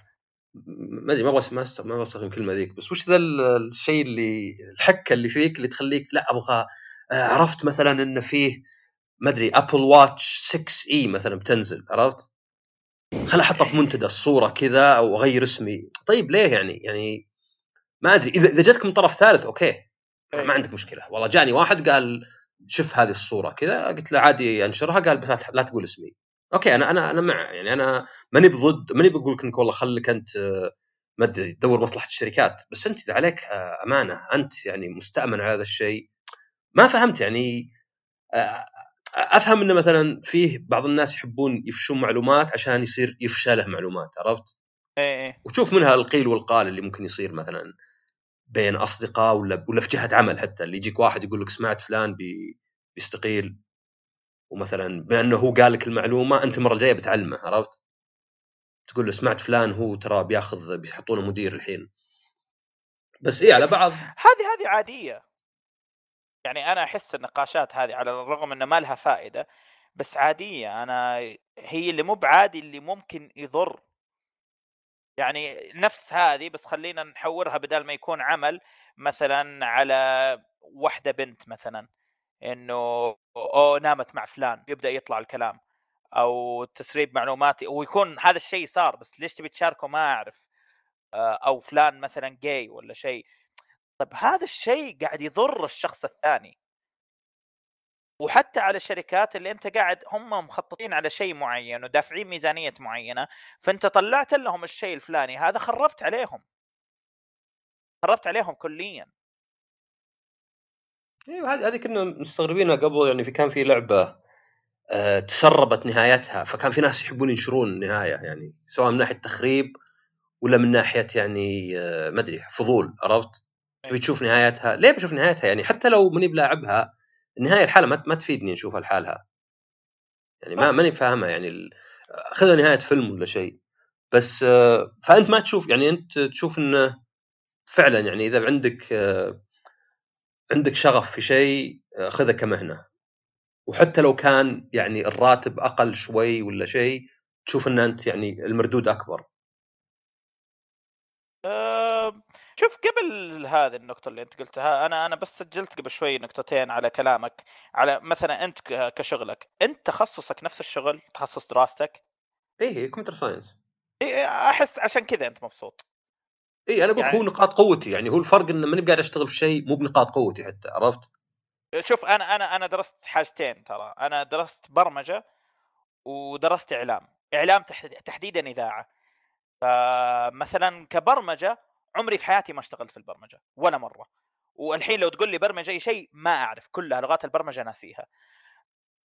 ما أدري ما أبغى ما استخدم الكلمة ذيك بس وش ذا ال- الشيء اللي الحكة اللي فيك اللي تخليك لا أبغى آه، عرفت مثلا انه فيه ما أدري Apple Watch 6 اي مثلا بتنزل عرفت؟ خل أحطها في منتدى الصورة كذا أو أغير اسمي. طيب ليه يعني؟ يعني ما أدري إذا إذا جاتك من طرف ثالث أوكي. ما عندك مشكلة. والله جاني واحد قال شوف هذه الصورة كذا قلت له عادي أنشرها قال لا تقول اسمي. أوكي أنا أنا أنا مع يعني أنا ماني بضد ماني بقول لك إنك والله خليك أنت آه، ما أدري تدور مصلحة الشركات بس أنت إذا عليك آه، أمانة أنت يعني مستأمن على هذا الشيء ما فهمت يعني آه، أفهم إنه مثلا فيه بعض الناس يحبون يفشون معلومات عشان يصير يفشله معلومات عرفت؟ إيه إيه وتشوف منها القيل والقال اللي ممكن يصير مثلا بين أصدقاء ولا ولا في جهة عمل حتى اللي يجيك واحد يقول لك سمعت فلان بي بيستقيل ومثلا بأنه هو قال لك المعلومة أنت المرة الجاية بتعلمه عرفت؟ تقول له سمعت فلان هو ترى بياخذ بيحطونه مدير الحين. بس إيه على بعض. هذه هذه عادية. يعني أنا أحس النقاشات هذه على الرغم ان ما لها فائدة بس عادية. أنا هي اللي مو بعادي اللي ممكن يضر. يعني نفس هذه بس خلينا نحورها بدل ما يكون عمل مثلا على واحدة بنت مثلا. إنه أو نامت مع فلان يبدأ يطلع الكلام أو تسريب معلوماتي ويكون هذا الشيء صار بس ليش تبي تشاركه؟ ما أعرف. آه، أو فلان مثلا جاي ولا شيء. طيب هذا الشيء قاعد يضر الشخص الثاني. وحتى على الشركات اللي أنت قاعد هم مخططين على شيء معين ودافعين ميزانية معينة فأنت طلعت لهم الشيء الفلاني هذا خربت عليهم. خربت عليهم كليا. أيوه هذه هذه كنا مستغربينها قبل يعني في كان في لعبة آه، تسربت نهايتها فكان في ناس يحبون ينشرون النهايه يعني سواء من ناحية تخريب ولا من ناحية يعني آه، ما أدري فضول عرفت؟ تبي تشوف نهايتها؟ ليه بشوف نهايتها؟ يعني حتى لو ماني بلاعبها النهاية الحالة ما ما تفيدني نشوفها لحالها يعني ما ماني فاهمها يعني ال- خذها نهاية فيلم ولا شيء. بس آه، فأنت ما تشوف يعني أنت تشوف إنه فعلا يعني إذا عندك آه، عندك شغف في شيء آه، خذه كمهنة. وحتى لو كان يعني الراتب أقل شوي ولا شيء تشوف ان أنت يعني المردود أكبر. أه شوف قبل هذه النقطة اللي أنت قلتها أنا أنا بس سجلت قبل شوي نقطتين على كلامك. على مثلا أنت كشغلك أنت تخصصك نفس الشغل تخصص دراستك؟ إيه computer science. إيه، أحس عشان كذا أنت مبسوط. إي أنا أقول يعني- هو نقاط قوتي يعني هو الفرق ان ماني قاعد أشتغل في شيء مو بنقاط قوتي حتى عرفت؟ شوف أنا أنا أنا درست حاجتين ترى أنا درست برمجة ودرست إعلام تح- تحديدا إذاعة فمثلا كبرمجة عمري في حياتي ما اشتغلت في البرمجة ولا مرة والحين لو تقول لي برمج أي شيء ما أعرف كلها لغات البرمجة ناسيها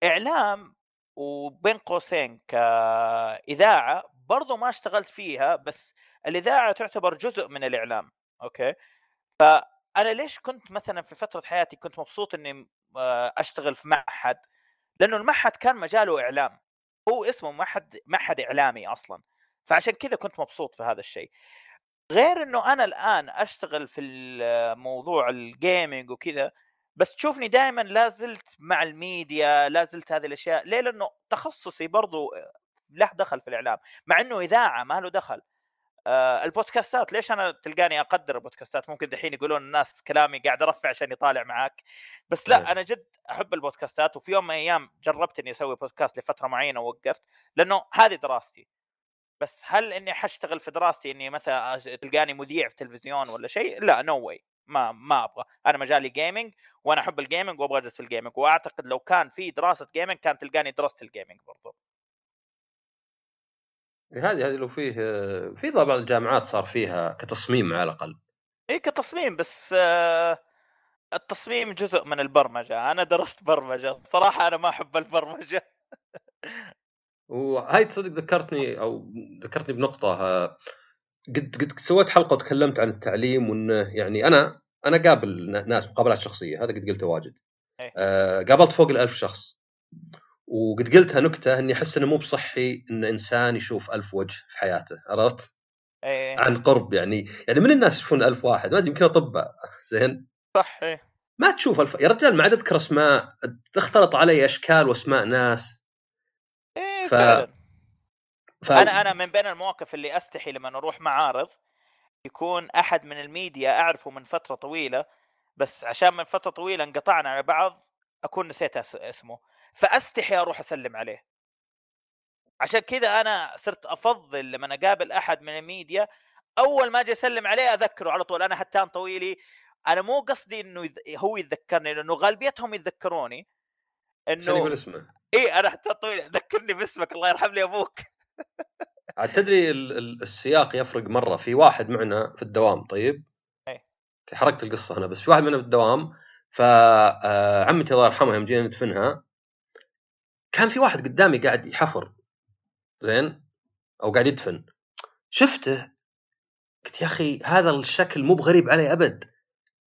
إعلام وبين قوسين كإذاعة برضو ما اشتغلت فيها بس الإذاعة تعتبر جزء من الإعلام أوكي؟ فانا ليش كنت مثلا في فترة حياتي كنت مبسوط إني آه، أشتغل في معهد؟ لأنه المعهد كان مجاله إعلام هو اسمه معهد معهد إعلامي أصلا فعشان كذا كنت مبسوط في هذا الشيء. غير إنه أنا الآن أشتغل في موضوع ال gaming وكذا بس تشوفني دائما لا زلت مع الميديا لا زلت هذه الأشياء ليه؟ لأنه تخصصي برضو له دخل في الإعلام مع إنه إذاعة ما له دخل. آه البودكاستات ليش أنا تلقاني أقدر البودكاستات؟ ممكن دحين يقولون الناس كلامي قاعد أرفع عشان يطالع معاك. بس لا أيه. أنا جد أحب البودكاستات وفي يوم من الأيام جربت اني أسوي بودكاست لفترة معينة ووقفت لأنه هذه دراستي. بس هل إني حاشتغل في دراستي إني مثلا تلقاني مذيع في تلفزيون ولا شيء؟ لا نو no واي ما ما أبغى. أنا مجالي gaming وأنا أحب ال gaming وأبغى اجلس في ال gaming وأعتقد لو كان في دراسة gaming كان تلقاني درست ال gaming برضو. هذه هذه لو فيه في بعض الجامعات صار فيها كتصميم على الأقل. اي كتصميم بس آه، التصميم جزء من البرمجة. أنا درست برمجة. صراحة أنا ما أحب البرمجة. [LAUGHS] وهاي تصدق ذكرتني أو ذكرتني بنقطة آه، قد قد سويت حلقة وتكلمت عن التعليم وإنه يعني أنا أنا قابل ناس مقابلات شخصية. هذا قد قلته واجد. إيه. آه قابلت فوق الألف شخص. وقد قلتها نكتة إني أحس إنه مو بصحي إن إنسان يشوف ألف وجه في حياته عرفت؟ إيه. عن قرب يعني يعني من الناس يشوفون ألف واحد؟ ما أدري يمكن أطباء. زين؟ صح إيه. ما تشوف ألف... يا رجال ما عاد أذكر أسماء تختلط علي أشكال وأسماء ناس. إيه ف- فعلا. ف... أنا أنا من بين المواقف اللي أستحي لما أروح معارض يكون أحد من الميديا أعرفه من فترة طويلة بس عشان من فترة طويلة انقطعنا على بعض أكون نسيت اسمه. فأستحي أروح أسلم عليه. عشان كذا أنا صرت أفضل لما أقابل أحد من الميديا أول ما أجي أسلم عليه أذكره على طول. أنا هتان طويلي. أنا مو قصدي إنه. هو يتذكرني لأنه غالبيتهم يتذكروني عشان يقول انه اسمه. إي أنا هتان طويلي. ذكرني باسمك الله يرحم لي أبوك. عاد تدري ال... ال- السياق يفرق مرة. في واحد معنا في الدوام طيب؟ إيه. حرقت القصة هنا بس. في واحد معنا في الدوام فعمتي الله يرحمها يوم جينا ندفنها كان في واحد قدامي قاعد يحفر زين؟ أو قاعد يدفن. شفته؟ قلت يا أخي هذا الشكل مو بغريب علي أبد.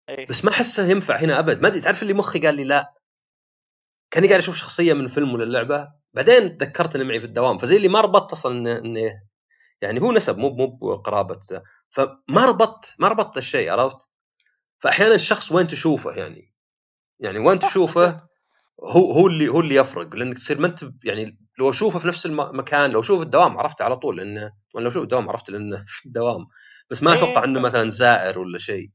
إيه. بس ما احسه ينفع هنا أبد. ما أدري تعرف اللي مخي قال لي لا؟ كأني قاعد أشوف شخصية من فيلم ولا اللعبه بعدين تذكرت إنه معي في الدوام. فزي اللي ما ربطت أصلا إنه إنه يعني هو نسب مو مو بقرابة. فما ربطت ما ربطت الشيء عرفت؟ فاحيانا الشخص وين تشوفه يعني؟ يعني وين تشوفه؟ هو هو اللي هو اللي يفرق لأنك تصير ما أنت يعني لو أشوفه في نفس المكان لو أشوف الدوام عرفته على طول لأنه لو أشوف الدوام عرفت لأنه [LAUGHS] في الدوام بس ما إيه، أتوقع إنه صح. مثلا زائر ولا شيء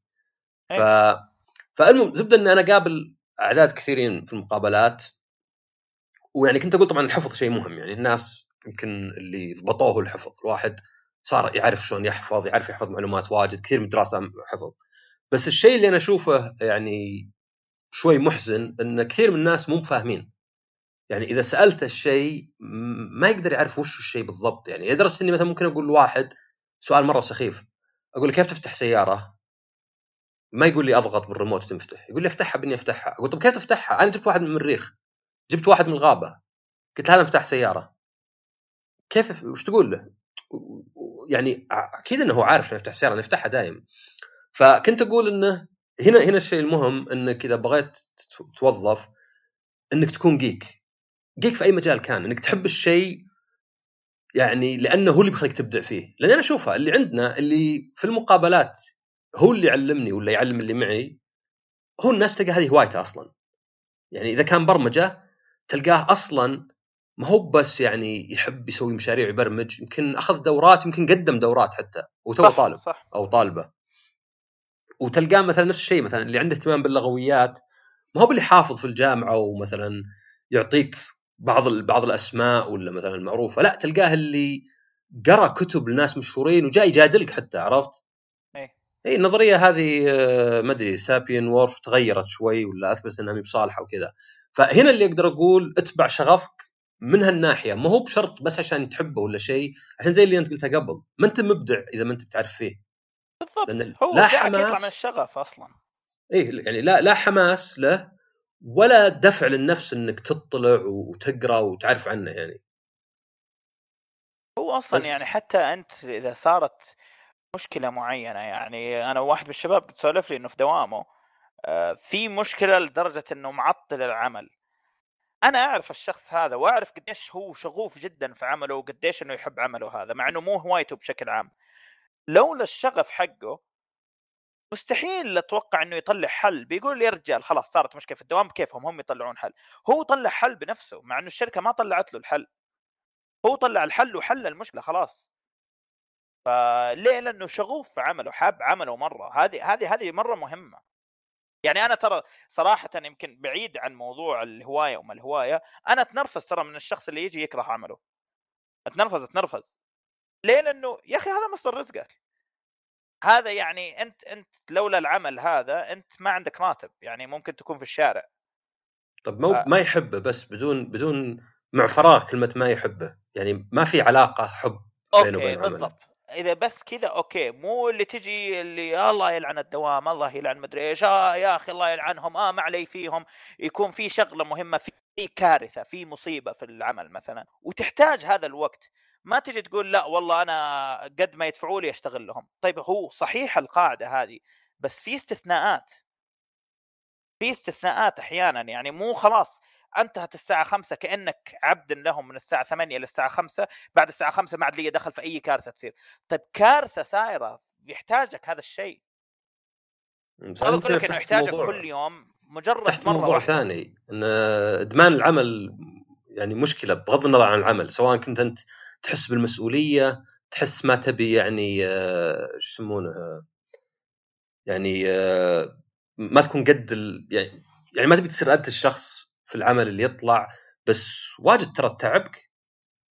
ف إيه. فالمهم زبدة إني أنا قابل أعداد كثيرين في المقابلات ويعني كنت أقول طبعا الحفظ شيء مهم يعني الناس يمكن اللي ضبطوه الحفظ الواحد صار يعرف شلون يحفظ يعرف يحفظ معلومات واجد كثير من الدراسة حفظ بس الشيء اللي أنا أشوفه يعني شوي محزن إن كثير من الناس مو فاهمين يعني إذا سألت الشيء ما يقدر يعرف وش الشيء بالضبط يعني لدرجه إني مثلا ممكن أقول لواحد سؤال مرة سخيف أقول له كيف تفتح سيارة؟ ما يقول لي أضغط بالريموت تنفتح يقول لي أفتحها بإني أفتحها أقول طب كيف تفتحها؟ أنا جبت واحد من المريخ جبت واحد من الغابة قلت له هذا مفتاح سيارة كيف وش تقول له؟ يعني أكيد إنه هو عارف إنه يفتح سيارة إنه يفتحها دايم فكنت أقول إنه هنا هنا الشيء المهم إنك إذا بغيت توظف إنك تكون جيك جيك في أي مجال كان. إنك تحب الشيء يعني لأنه هو اللي بيخليك تبدع فيه. لأن أنا أشوفها اللي عندنا اللي في المقابلات هو اللي يعلمني ولا يعلم اللي معي هو الناس تلقى هذه هوايته أصلا. يعني إذا كان برمجة تلقاه أصلا ما هو بس يعني يحب يسوي مشاريع ويبرمج يمكن أخذ دورات يمكن قدم دورات حتى وتو طالب صح. أو طالبة. وتلقاه مثلا نفس الشيء مثلا اللي عنده اهتمام باللغويات ما هو باللي حافظ في الجامعة ومثلا يعطيك بعض بعض الأسماء ولا مثلا معروفه لا تلقاه اللي قرأ كتب لناس مشهورين وجاي يجادلك حتى عرفت؟ إيه. اي النظرية هذه آه، ما أدري سابين وورف تغيرت شوي ولا أثبت إنها مي بصالحة وكذا فهنا اللي أقدر أقول اتبع شغفك من هالناحية ما هو بشرط بس عشان تحبه ولا شيء عشان زي اللي أنت قلتها قبل ما أنت مبدع إذا ما أنت بتعرف فيه بالضبط. لأن هو لا داعك يطلع حماس. من الشغف أصلا. إيه يعني لا لا حماس له ولا دفع للنفس إنك تطلع وتقرأ وتعرف عنه يعني. هو أصلا بس- يعني حتى أنت إذا صارت مشكلة معينة يعني أنا واحد من الشباب بتسولف لي إنه في دوامه آه، في مشكلة لدرجة إنه معطل العمل. أنا أعرف الشخص هذا وأعرف قديش هو شغوف جدا في عمله وقديش إنه يحب عمله هذا مع إنه مو هوايته بشكل عام. لولا الشغف حقه مستحيل أتوقع إنه يطلع حل. بيقول يا رجال خلاص صارت مشكلة في الدوام كيفهم؟ هم يطلعون حل. هو طلع حل بنفسه مع إنه الشركة ما طلعت له الحل. هو طلع الحل وحل المشكلة خلاص. فليه؟ لأنه شغوف في عمله حاب عمله مرة. هذه هذه هذه مرة مهمة. يعني أنا ترى صراحة يمكن بعيد عن موضوع الهواية وما الهواية أنا أتنرفز ترى من الشخص اللي يجي يكره عمله. أتنرفز أتنرفز. ليه لأنه يا أخي هذا مصدر رزقك. هذا يعني أنت أنت لولا العمل هذا أنت ما عندك راتب يعني ممكن تكون في الشارع. طب ما آه. ما يحبه بس بدون بدون مع فراغ كلمة ما يحبه يعني ما في علاقة حب بينه وبين بالضبط. إذا بس كذا أوكي مو اللي تجي اللي الله يلعن الدوام الله يلعن مدري إيش آه يا أخي الله يلعنهم آه ما علي فيهم. يكون في شغلة مهمة في كارثة في مصيبة في العمل مثلا وتحتاج هذا الوقت. ما تجي تقول لا والله أنا قد ما يدفعوا لي اشتغل لهم طيب هو صحيح القاعدة هذه بس في استثناءات. في استثناءات أحيانا يعني مو خلاص انتهت الساعة 5 كأنك عبد لهم من الساعة 8 للساعه 5 بعد الساعة 5 ما عاد لي دخل في أي كارثة تصير. طيب كارثة سايره يحتاجك هذا الشيء. أقول لك إنه يحتاجك كل يوم مجرد تحت مرة موضوع واحدة. ثاني إن إدمان العمل يعني مشكلة بغض النظر عن العمل سواء كنت أنت تحس بالمسؤولية تحس ما تبي يعني آه، شو يسمونه يعني آه، ما تكون قد ال... يعني يعني ما تبي تصير أنت الشخص في العمل اللي يطلع بس واجد ترى تعبك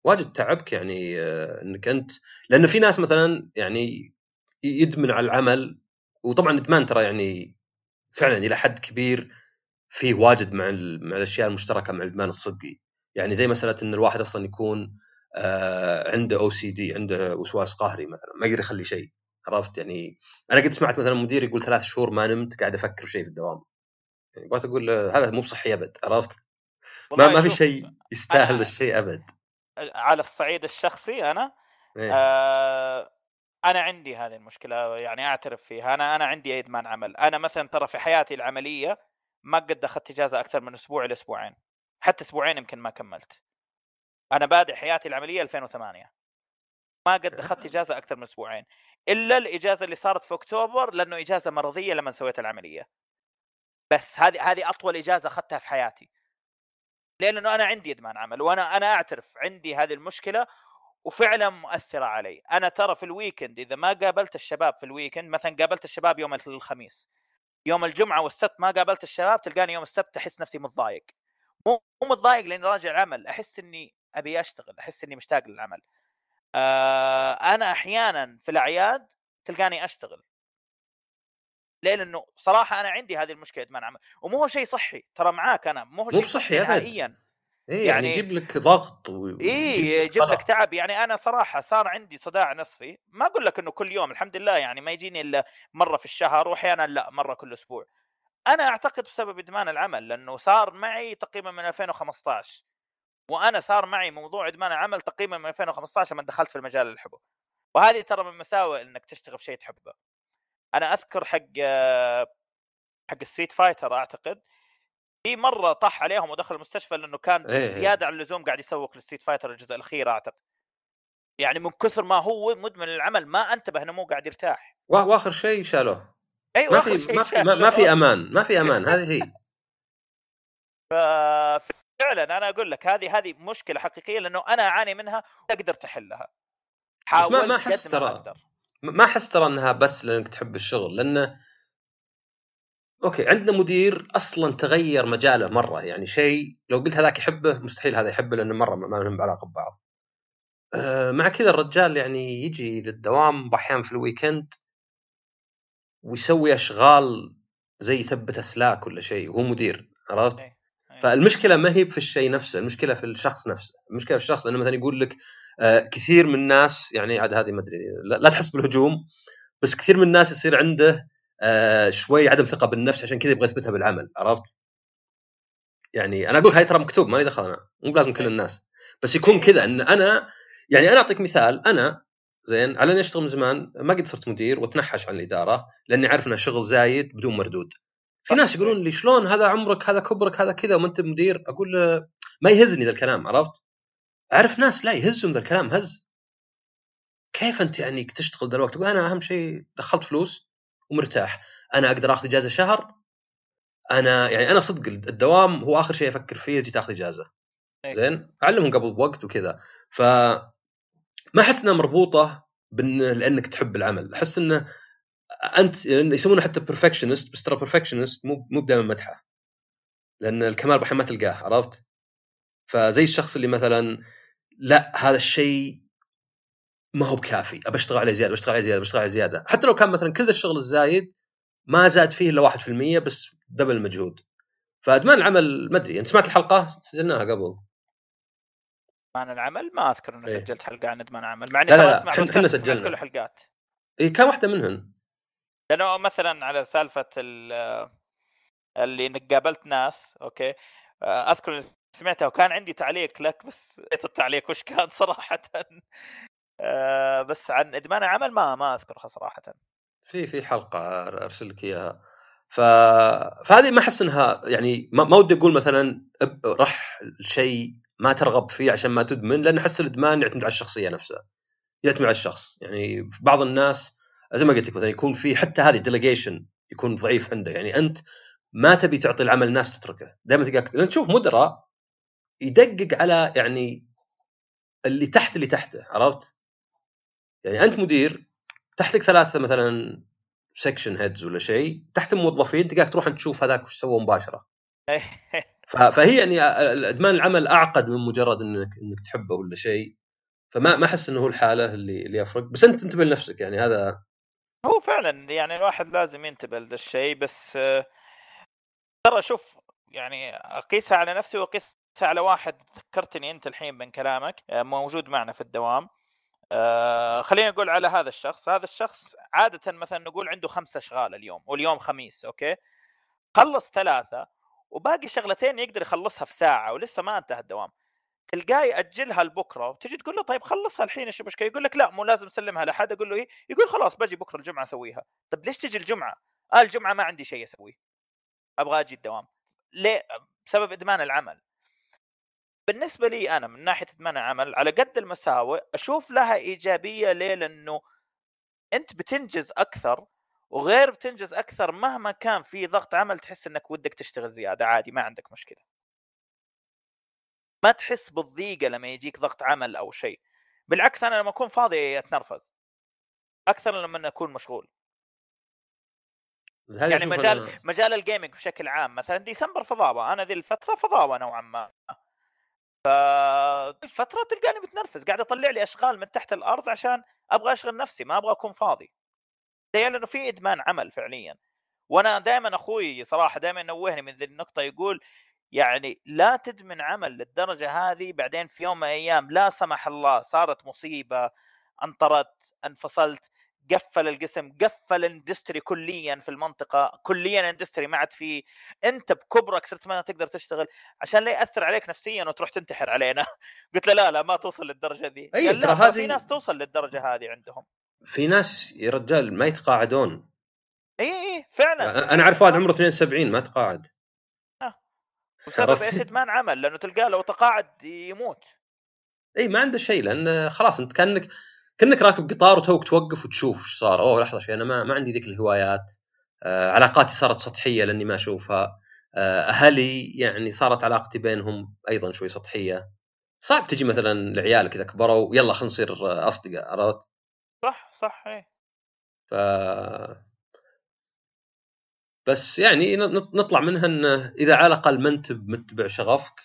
واجد تعبك يعني آه، إنك أنت لأنه في ناس مثلا يعني يدمن على العمل وطبعا الادمان ترى يعني فعلا إلى حد كبير فيه واجد مع مع الأشياء المشتركة مع الإدمان الصدقي. يعني زي مسألة إن الواحد أصلا يكون آه عنده أو سي دي عنده وسواس قهري مثلا ما يقدر يخلي شيء عرفت؟ يعني أنا قد سمعت مثلا مدير يقول ثلاث شهور ما نمت قاعد أفكر في شيء في الدوام. يعني قلت أقول هذا مو بصحي أبد عرفت؟ ما ما في شيء يستاهل الشيء أبد. على الصعيد الشخصي أنا إيه؟ آه أنا عندي هذه المشكلة يعني أعترف فيها. أنا أنا عندي ادمان عمل أنا مثلا ترى في حياتي العملية ما قد أخذت إجازة أكثر من أسبوع إلى أسبوعين حتى أسبوعين يمكن ما كملت. أنا بادئ حياتي العملية 2008 ما قد أخذت إجازة أكثر من أسبوعين إلا الإجازة اللي صارت في أكتوبر لأنه إجازة مرضية لما سويت العملية. بس هذه هذه أطول إجازة أخذتها في حياتي. لأنه أنا عندي إدمان عمل وأنا أنا أعترف عندي هذه المشكلة وفعلا مؤثرة علي. أنا ترى في ال weekend إذا ما قابلت الشباب في ال weekend مثلا قابلت الشباب يوم الخميس يوم الجمعة والسبت ما قابلت الشباب تلقاني يوم السبت أحس نفسي متضايق. مو مو متضايق لأني راجع عمل أحس إني أبي أشتغل أحس إني مشتاق للعمل. آه أنا أحيانا في الأعياد تلقاني أشتغل. ليه لأنه صراحة أنا عندي هذه المشكلة ادمان عمل ومو هو شيء صحي ترى معاك أنا مو هو شيء صحي نهائيا إيه يعني, يعني يجيب لك ضغط و... اي يجيب لك تعب. يعني أنا صراحة صار عندي صداع نصفي ما أقول لك إنه كل يوم الحمد لله يعني ما يجيني إلا مرة في الشهر واحيانا لا مرة كل أسبوع. أنا أعتقد بسبب إدمان العمل لأنه صار معي تقريبا من 2015 وأنا صار معي موضوع إدمان العمل تقريبا من 2015 لما دخلت في المجال اللي احبه وهذه ترى من مساوئ إنك تشتغل في شيء تحبه. أنا أذكر حق حق ال Street Fighter أعتقد في مرة طاح عليهم ودخل المستشفى لأنه كان إيه،, إيه. زيادة عن اللزوم قاعد يسوق لل Street Fighter الجزء الأخير أعتقد. يعني من كثر ما هو مدمن العمل ما أنتبه إنه مو قاعد يرتاح. وآخر شيء شالوه. أيوه ما في ما في, ما في أمان ما في أمان هذه هي. [LAUGHS] فعلا أنا أقول لك هذه هذه مشكلة حقيقية لأنه أنا أعاني منها وقدرت أحلها حاولت ما ما أحس ترى ما أحس ترى إنها بس لأنك تحب الشغل لأنه أوكي عندنا مدير أصلا تغير مجاله مرة يعني شيء لو قلت هذاك يحبه مستحيل هذا يحبه لأنه مرة ما لهم علاقه ببعض. أه مع كذا الرجال يعني يجي للدوام باحيان في الويكند ويسوي أشغال زي يثبت أسلاك ولا شيء وهو مدير عرفت؟ إيه، إيه. فالمشكلة ما هي في الشيء نفسه، المشكلة في الشخص نفسه، المشكلة في الشخص لأنه مثلا يقول لك آه كثير من الناس يعني عاد هذه ما أدري لا, تحس بالهجوم بس كثير من الناس يصير عنده آه شوي عدم ثقة بالنفس عشان كذا يبغى يثبتها بالعمل عرفت؟ يعني أنا أقول هاي ترى مكتوب مالي دخل أنا مو لازم كل الناس بس يكون كذا إن أنا يعني أنا أعطيك مثال أنا زين على إني أشتغل من زمان ما قد صرت مدير وأتنحش عن الإدارة لأني عارف إنه شغل زايد بدون مردود في ناس يقولون لي شلون هذا عمرك هذا كبرك هذا كذا وما أنت مدير؟ أقول ما يهزني ذا الكلام عرفت؟ أعرف ناس لا يهزهم ذا الكلام هز. كيف أنت يعني تشتغل ذا الوقت؟ تقول أنا أهم شيء دخلت فلوس ومرتاح. أنا أقدر آخذ إجازة شهر. أنا يعني أنا صدق الدوام هو آخر شيء أفكر فيه تجي تاخذ إجازة. إيه. زين؟ أعلمهم قبل بوقت وكذا. ف ما أحس إنها مربوطة بان لأنك تحب العمل. أحس إنه أنت يسمونه حتى perfectionist بس ترى perfectionist مو مو دائما مدحه. لأن الكمال بحين ما تلقاه عرفت؟ فزي الشخص اللي مثلا لا هذا الشيء ما هو بكافي ابى أشتغل عليه زيادة بشتغل عليه زيادة بشتغل عليه زيادة. حتى لو كان مثلا كل الشغل الزايد ما زاد فيه إلا 1% بس double المجهود فادمان العمل ما أدري أنت سمعت الحلقة؟ سجلناها قبل. ادمان العمل؟ ما أذكر إني إيه؟ سجلت حلقة عن ادمان العمل مع إني لا لا, لا. إحنا سجلنا. كل الحلقات اي كان واحدة منهن. لأنه مثلا على سالفة اللي إنك قابلت ناس أوكي أذكر سمعتها وكان عندي تعليق لك بس التعليق وش كان [LAUGHS] صراحة. آه، بس عن إدمان العمل ما ما أذكرها صراحة. في في حلقة أرسل لك إياها. ف... فهذه ما أحس إنها يعني ما, ما ودي أقول مثلا رح الشيء ما ترغب فيه عشان ما تدمن لأن أحس الإدمان يعتمد على الشخصية نفسها يعتمد على الشخص. يعني بعض الناس زي ما قلت لك مثلا يكون في حتى هذه ديليجيشن يكون ضعيف عنده. يعني أنت ما تبي تعطي العمل الناس تتركه. دائما تلقاك لأن تشوف مدراء يدقق على يعني اللي تحت اللي تحته عرفت؟ يعني أنت مدير تحتك ثلاثة مثلا سكشن هيدز ولا شيء تحت الموظفين تلقاك تروح تشوف هذاك وش سوى مباشرة. [LAUGHS] فهي يعني ادمان العمل أعقد من مجرد انك إنك تحبه ولا شيء. فما ما أحس إنه هو الحالة اللي اللي يفرق. بس أنت انتبه لنفسك يعني هذا هو فعلا يعني الواحد لازم ينتبه لهذا الشيء بس ترى شوف يعني أقيسها على نفسي وأقيسها على واحد ذكرتني أنت الحين من كلامك موجود معنا في الدوام. آه خلينا نقول على هذا الشخص. هذا الشخص عادة مثلا نقول عنده خمسة أشغال اليوم واليوم خميس أوكي؟ خلص ثلاثة وباقي شغلتين يقدر يخلصها في ساعة ولسه ما انتهى الدوام. تلقاه يأجلها لبكرة وتجي تقول له طيب خلصها الحين إيش المشكلة؟ يقول لك لا مو لازم اسلمها لحد أقول له إيه؟ يقول خلاص باجي بكرة الجمعة أسويها. طيب ليش تجي الجمعة؟ آه الجمعة ما عندي شيء أسويه. أبغى أجي الدوام. ليه؟ بسبب إدمان العمل. بالنسبة لي أنا من ناحية إدمان العمل على قد المساوئ أشوف لها إيجابية ليه لأنه أنت بتنجز أكثر وغير بتنجز أكثر مهما كان في ضغط عمل تحس إنك ودك تشتغل زيادة. عادي ما عندك مشكلة. ما تحس بالضيقة لما يجيك ضغط عمل أو شيء بالعكس أنا لما أكون فاضي أتنرفز أكثر لما أكون مشغول. يعني مجال أنا... مجال الجيمنج بشكل عام مثلا ديسمبر فضاوه أنا ذي الفترة فضاوه نوعا ما. فالفتره تلقاني متنرفز قاعد أطلع لي أشغال من تحت الأرض عشان أبغى أشغل نفسي ما أبغى أكون فاضي. تخيل إنه في إدمان عمل فعليا. وأنا دائما أخوي صراحة دائما ينوهني من ذي النقطة يقول يعني لا تدمن عمل للدرجة هذه بعدين في يوم من الأيام لا سمح الله صارت مصيبة أنطرت انفصلت قفل القسم قفل ال industry كليا في المنطقة كليا industry ما عاد في أنت بكبرك صرت ما تقدر تشتغل عشان لا يأثر عليك نفسيا وتروح تنتحر علينا. [LAUGHS] قلت له لا لا ما توصل للدرجة ذي. أي ترى هذه في ناس توصل للدرجة هذه عندهم. في ناس يا رجال ما يتقاعدون. اي اي فعلا. أنا أعرف واحد عمره 72 ما تقاعد. بسبب إيش؟ إدمان عمل لأنه تلقاه لو تقاعد يموت. إي ما عنده شيء لأن خلاص أنت كأنك كأنك راكب قطار وتوك توقف وتشوف إيش صار. أوه لحظة شوي أنا ما, ما عندي ذيك الهوايات. آه علاقاتي صارت سطحية لأني ما أشوفها. آه أهلي يعني صارت علاقتي بينهم أيضا شوي سطحية. صعب تجي مثلا لعيالك اذا كبروا يلا خلينا نصير أصدقاء عرفت؟ صح صح إيه ف بس يعني نطلع منها انه إذا على الأقل ما أنت متبع شغفك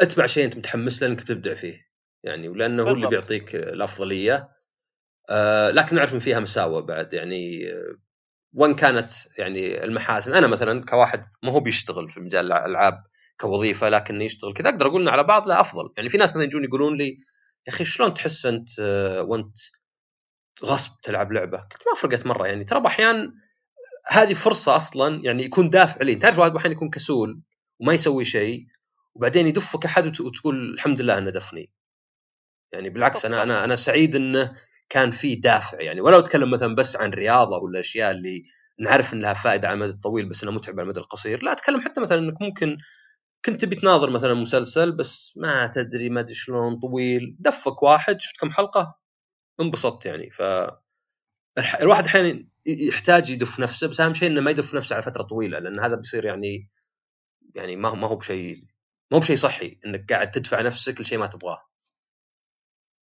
اتبع شيء أنت متحمس له إنك بتبدع فيه. يعني ولأنه هو اللي بيعطيك الأفضلية. آه لكن نعرف إن فيها مساوئ بعد. يعني وإن كانت يعني المحاسن أنا مثلا كواحد ما هو بيشتغل في مجال الألعاب كوظيفة لكنه يشتغل كذا أقدر أقول على بعض لا أفضل. يعني في ناس مثلا يجون يقولون لي يا أخي شلون تحس أنت آه وإنت غصب تلعب لعبة؟ قلت ما فرقت مرة. يعني ترى أحيانا هذه فرصة أصلا يعني يكون دافع لي. تعرف واحد أحيانا يكون كسول وما يسوي شيء وبعدين يدفك أحد وتقول الحمد لله أنه دفني. يعني بالعكس أنا أنا أنا سعيد إنه كان في دافع يعني. ولو أتكلم مثلا بس عن رياضة ولا الاشياء اللي نعرف ان لها فائدة على المدى الطويل بس انها متعبه على المدى القصير لا أتكلم حتى مثلا إنك ممكن كنت تبي تناظر مثلا مسلسل بس ما تدري ما أدري شلون طويل دفك واحد شفت كم حلقة؟ انبسطت يعني. ف الواحد أحيانا يحتاج يدف نفسه بس أهم شيء إنه ما يدف نفسه على فترة طويلة لأن هذا بيصير يعني يعني ما هو ما هو بشيء ما هو بشيء صحي إنك قاعد تدفع نفسك لشيء ما تبغاه.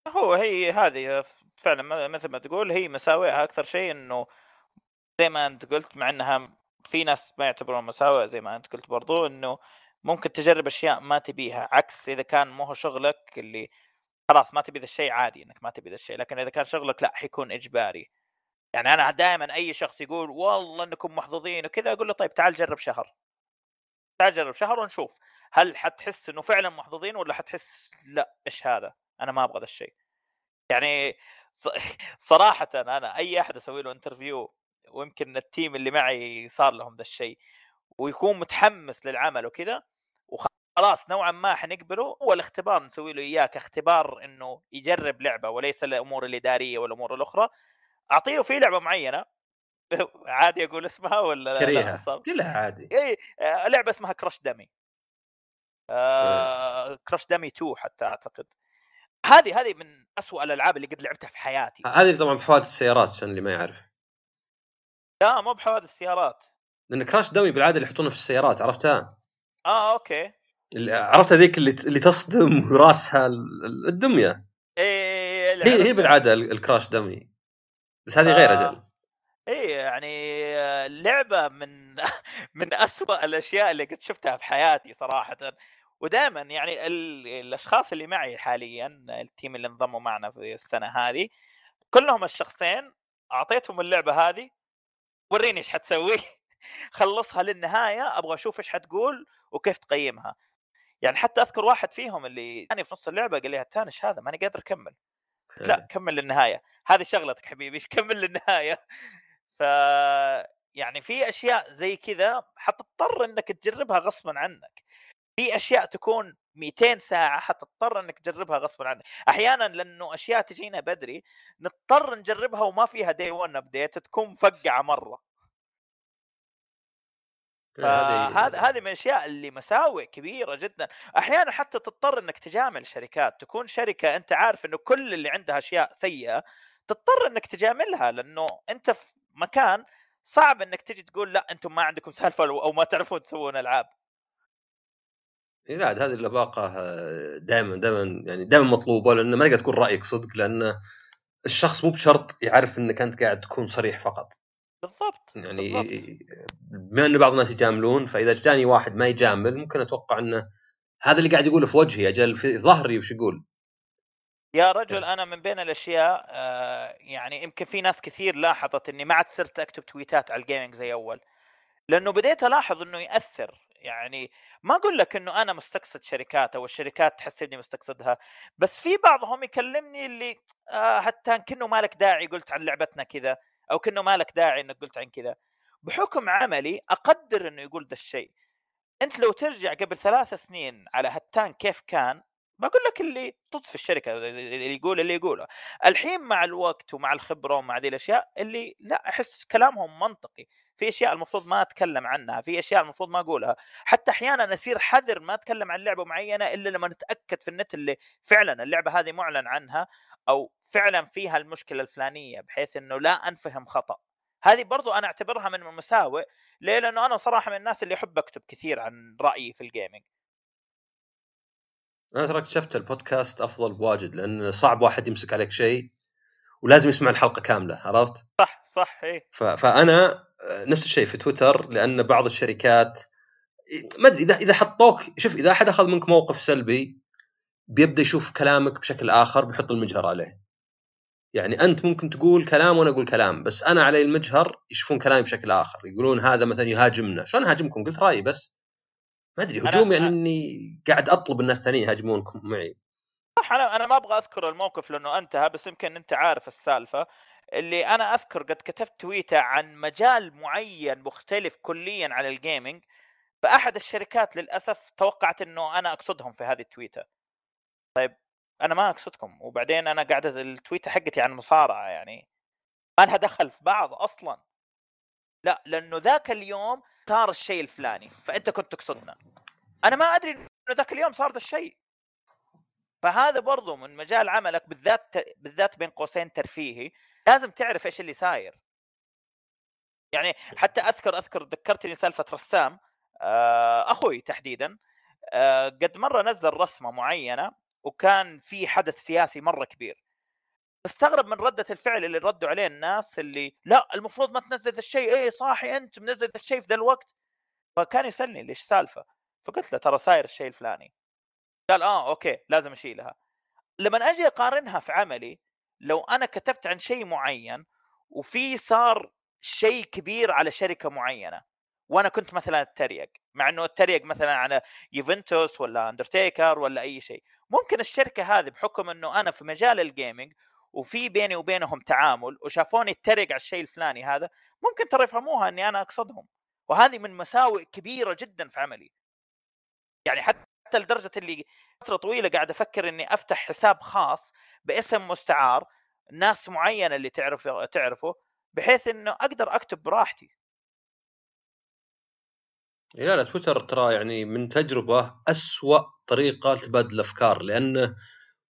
هو هي هذه فعلا مثل ما تقول هي مساوئها. أكثر شيء إنه زي ما أنت قلت مع إنها في ناس ما يعتبرون مساوئ زي ما أنت قلت برضو إنه ممكن تجرب أشياء ما تبيها عكس إذا كان مو هو شغلك اللي خلاص ما تبي ذا الشيء عادي إنك ما تبي ذا الشيء لكن إذا كان شغلك لا حيكون إجباري. يعني أنا دائما أي شخص يقول والله إنكم محظوظين وكذا أقول له طيب تعال جرب شهر. تعال جرب شهر ونشوف. هل حتحس إنه فعلا محظوظين ولا حتحس لا إيش هذا؟ أنا ما أبغى ذا الشيء. يعني [LAUGHS] صراحة أنا أي أحد أسوي له interview ويمكن ال team اللي معي صار لهم ذا الشيء ويكون متحمس للعمل وكذا وخلاص نوعا ما حنقبله. هو الاختبار نسوي له اياه كاختبار إنه يجرب لعبة وليس الأمور الإدارية والأمور الأخرى. أعطيه في لعبة معينة؟ [LAUGHS] عادي أقول اسمها ولا كريهه قلها عادي. اي آه، لعبة اسمها كراش دمي آه كراش دمي 2 حتى أعتقد. هذه هذه من أسوأ الألعاب اللي قد لعبتها في حياتي. هذه طبعا بحوادث السيارات عشان اللي ما يعرف. لا مو بحوادث السيارات. لأن كراش دمي بالعادة اللي يحطونها في السيارات عرفتها؟ آه أوكي. عرفت هذيك اللي اللي تصدم راسها الدمية؟ إيه هي هي بالعادة الكراش دمي بس هذه غير أجل. إيه يعني لعبه من [LAUGHS] من أسوأ الأشياء اللي قد شفتها في حياتي صراحة. ودائما يعني الأشخاص اللي معي حاليا التيم اللي انضموا معنا في السنة هذه كلهم الشخصين أعطيتهم اللعبة هذه وريني إيش حتسوي. [LAUGHS] خلصها للنهاية أبغى أشوف إيش حتقول وكيف تقيمها. يعني حتى أذكر واحد فيهم اللي كان في نص اللعبة قال لي هتانش هذا؟ ماني قادر أكمل. لا إيه. كمل للنهاية. هذه شغلتك حبيبي [LAUGHS] كمل للنهاية. ف يعني في أشياء زي كذا حتضطر إنك تجربها غصبا عنك. في أشياء تكون 200 ساعة حتضطر إنك تجربها غصبا عنك. أحيانا لأنه أشياء تجينا بدري نضطر نجربها وما فيها دي 1 ابديت تكون مفقعه مرة. فهذا هذه. من الأشياء اللي مساوئ كبيرة جدا. أحيانا حتى تضطر إنك تجامل شركات. تكون شركة أنت عارف إنه كل اللي عندها أشياء سيئة تضطر إنك تجاملها لأنه أنت في مكان صعب إنك تجي تقول لا أنتم ما عندكم سالفة أو ما تعرفون تسوون ألعاب. لا هذه اللباقه دائما دائما يعني دائما مطلوبة لأنه ما تقدر تكون رأيك صدق لأن الشخص مو بشرط يعرف إنك أنت قاعد تكون صريح فقط. بالضبط يعني بما إنه بعض الناس يجاملون فإذا جاني واحد ما يجامل ممكن أتوقع إنه هذا اللي قاعد يقوله في وجهي أجل في ظهري وش يقول؟ يا رجل أنا من بين الأشياء آه يعني يمكن في ناس كثير لاحظت إني ما عاد صرت أكتب تويتات على الجيمنج زي أول لأنه بديت ألاحظ إنه يأثر. يعني ما أقول لك إنه أنا مستقصد شركات أو الشركات تحسبني مستقصدها بس في بعضهم يكلمني اللي آه حتى كأنه مالك داعي قلت عن لعبتنا كذا. أو كأنه مالك داعي إنك قلت عن كذا. بحكم عملي أقدر إنه يقول ذا الشيء. أنت لو ترجع قبل ثلاث سنين على هتان كيف كان بقول لك اللي طز في الشركة اللي يقول اللي يقوله. الحين مع الوقت ومع الخبرة ومع ذي الأشياء اللي لا أحس كلامهم منطقي. في أشياء المفروض ما أتكلم عنها في أشياء المفروض ما أقولها. حتى أحيانا أصير حذر ما أتكلم عن لعبة معينة إلا لما نتأكد في النت اللي فعلا اللعبة هذه معلن عنها. أو فعلا فيها المشكلة الفلانية بحيث إنه لا أنفهم خطأ. هذه برضو أنا أعتبرها من المساوئ ليه؟ لأنه أنا صراحة من الناس اللي احب أكتب كثير عن رأيي في الجيمنج أنا ترى اكتشفت البودكاست أفضل بواجد لأن صعب واحد يمسك عليك شيء ولازم يسمع الحلقة كاملة عرفت؟ صح صح اي فأنا نفس الشيء في تويتر لأن بعض الشركات ما أدري إذا إذا حطوك شوف إذا أحد أخذ منك موقف سلبي بيبدأ يشوف كلامك بشكل آخر بيحط المجهر عليه. يعني أنت ممكن تقول كلام وأنا أقول كلام بس أنا علي المجهر يشوفون كلامي بشكل آخر. يقولون هذا مثلا يهاجمنا. شلون هاجمكم قلت رأيي بس. ما أدري هجوم يعني إني قاعد أطلب الناس الثانيين يهاجمونكم معي. صح أنا أنا ما أبغى أذكر الموقف لأنه أنتهى بس يمكن أنت عارف السالفة. اللي أنا أذكر قد كتبت تويته عن مجال معين مختلف كليا على الجيمنج فاحد الشركات للأسف توقعت إنه أنا أقصدهم في هذه التويته طيب أنا ما أقصدكم. وبعدين أنا قاعد التويتة حقتي عن مصارعه يعني. ما لها دخل في بعض أصلا. لا لأنه ذاك اليوم صار الشيء الفلاني فأنت كنت تقصدنا. أنا ما أدري إنه ذاك اليوم صار ذا الشيء. فهذا برضو من مجال عملك بالذات بالذات بين قوسين ترفيهي لازم تعرف إيش اللي صاير. يعني حتى أذكر أذكر ذكرتني سألفة رسام آه، أخوي تحديدا آه، قد مرة نزل رسمة معينة وكان في حدث سياسي مرة كبير. استغرب من ردة الفعل اللي ردوا عليه الناس اللي لا المفروض ما تنزل ذا الشيء. إيه صاحي أنت منزل ذا الشيء في ذا الوقت. فكان يسألني ليش سالفه فقلت له ترى صاير الشيء الفلاني. قال آه okay لازم اشيلها لما أجي أقارنها في عملي لو أنا كتبت عن شيء معين وفي صار شيء كبير على شركة معينة وأنا كنت مثلا أتريق مع إنه أتريق مثلا على يوفنتوس ولا اندرتيكر ولا أي شيء. ممكن الشركة هذه بحكم إنه أنا في مجال ال gaming وفي بيني وبينهم تعامل وشافوني أتريق على الشيء الفلاني هذا ممكن ترى يفهموها إني أنا أقصدهم. وهذه من مساوئ كبيرة جدا في عملي. يعني حتى لدرجة اللي فترة طويلة قاعد أفكر إني أفتح حساب خاص باسم مستعار ناس معينة اللي تعرف تعرفه بحيث إنه أقدر أكتب براحتي. لا لا تويتر ترى يعني من تجربة أسوأ طريقة لتبادل الأفكار لأنه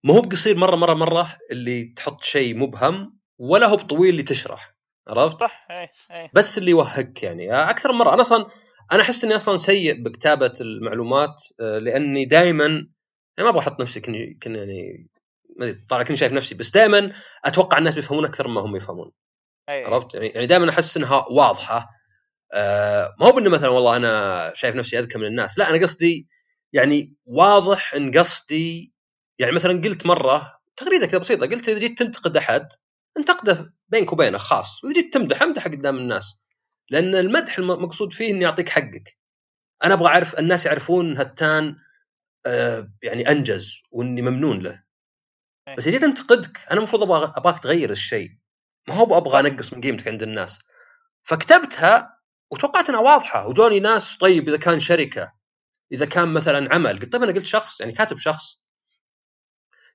ما هو بقصير مرة مرة مرة اللي تحط شيء مبهم ولا هو بطويل اللي تشرح عرفت؟ صح اي اي بس اللي يوهقك يعني أكثر من مرة أنا أصلا أنا أحس إني أصلا سيء بكتابة المعلومات آه، لأني دائما يعني ما أبغى أحط نفسي كني كن يعني ما أدري طالع كني شايف نفسي بس دائما أتوقع الناس بيفهمون أكثر ما هم يفهمون أي. عرفت يعني يعني دائما أحس إنها واضحة آه ما هو بأنه مثلا والله أنا شايف نفسي أذكى من الناس لا أنا قصدي يعني واضح إن قصدي يعني مثلا قلت مرة تغريدة كذا بسيطة قلت إذا جيت تنتقد أحد انتقده بينك وبينه خاص وإذا جيت تمدح امدح قدام الناس لأن المدح المقصود فيه اني اعطيك حقك. أنا أبغى أعرف الناس يعرفون هتان آه يعني أنجز وإني ممنون له. إيه. بس إذا جيت أنتقدك أنا المفروض أبغى أبغاك تغير الشيء. ما هو أبغى أنقص من قيمتك عند الناس. فكتبتها وتوقعت إنها واضحة وجوني ناس طيب إذا كان شركة إذا كان مثلا عمل. قلت طيب أنا قلت شخص يعني كاتب شخص.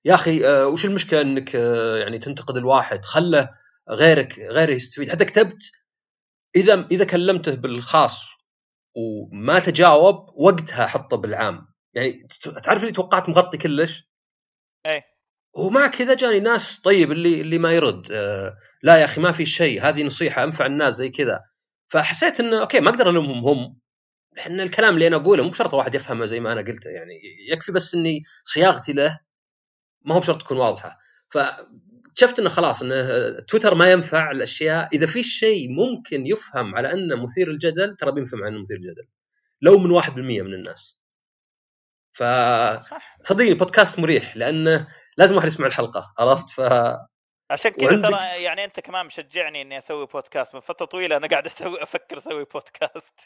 يا أخي آه وش المشكلة إنك آه يعني تنتقد الواحد؟ خله غيرك غيره يستفيد. حتى كتبت إذا إذا كلمته بالخاص وما تجاوب وقتها حطه بالعام. يعني تعرف اللي توقعت مغطي كلش؟ إيه. ومع كذا جاني ناس طيب اللي اللي ما يرد. آه لا يا أخي ما في شيء هذه نصيحة أنفع الناس زي كذا. فحسيت إنه أوكي ما أقدر ألومهم هم. لأن الكلام اللي أنا أقوله مو بشرط واحد يفهمه زي ما أنا قلته يعني يكفي بس إني صياغتي له ما هو بشرط تكون واضحة. فشفت إنه خلاص إنه تويتر ما ينفع الأشياء. إذا في شيء ممكن يفهم على إنه مثير الجدل ترى بينفهم عنه مثير الجدل لو من 1% من الناس. ف صدقني بودكاست مريح لأنه لازم واحد يسمع الحلقة عرفت؟ ف عشان كذا. ترى يعني انت كمان مشجعني اني أسوي بودكاست. من فترة طويلة أنا قاعد أسوي أفكر أسوي بودكاست.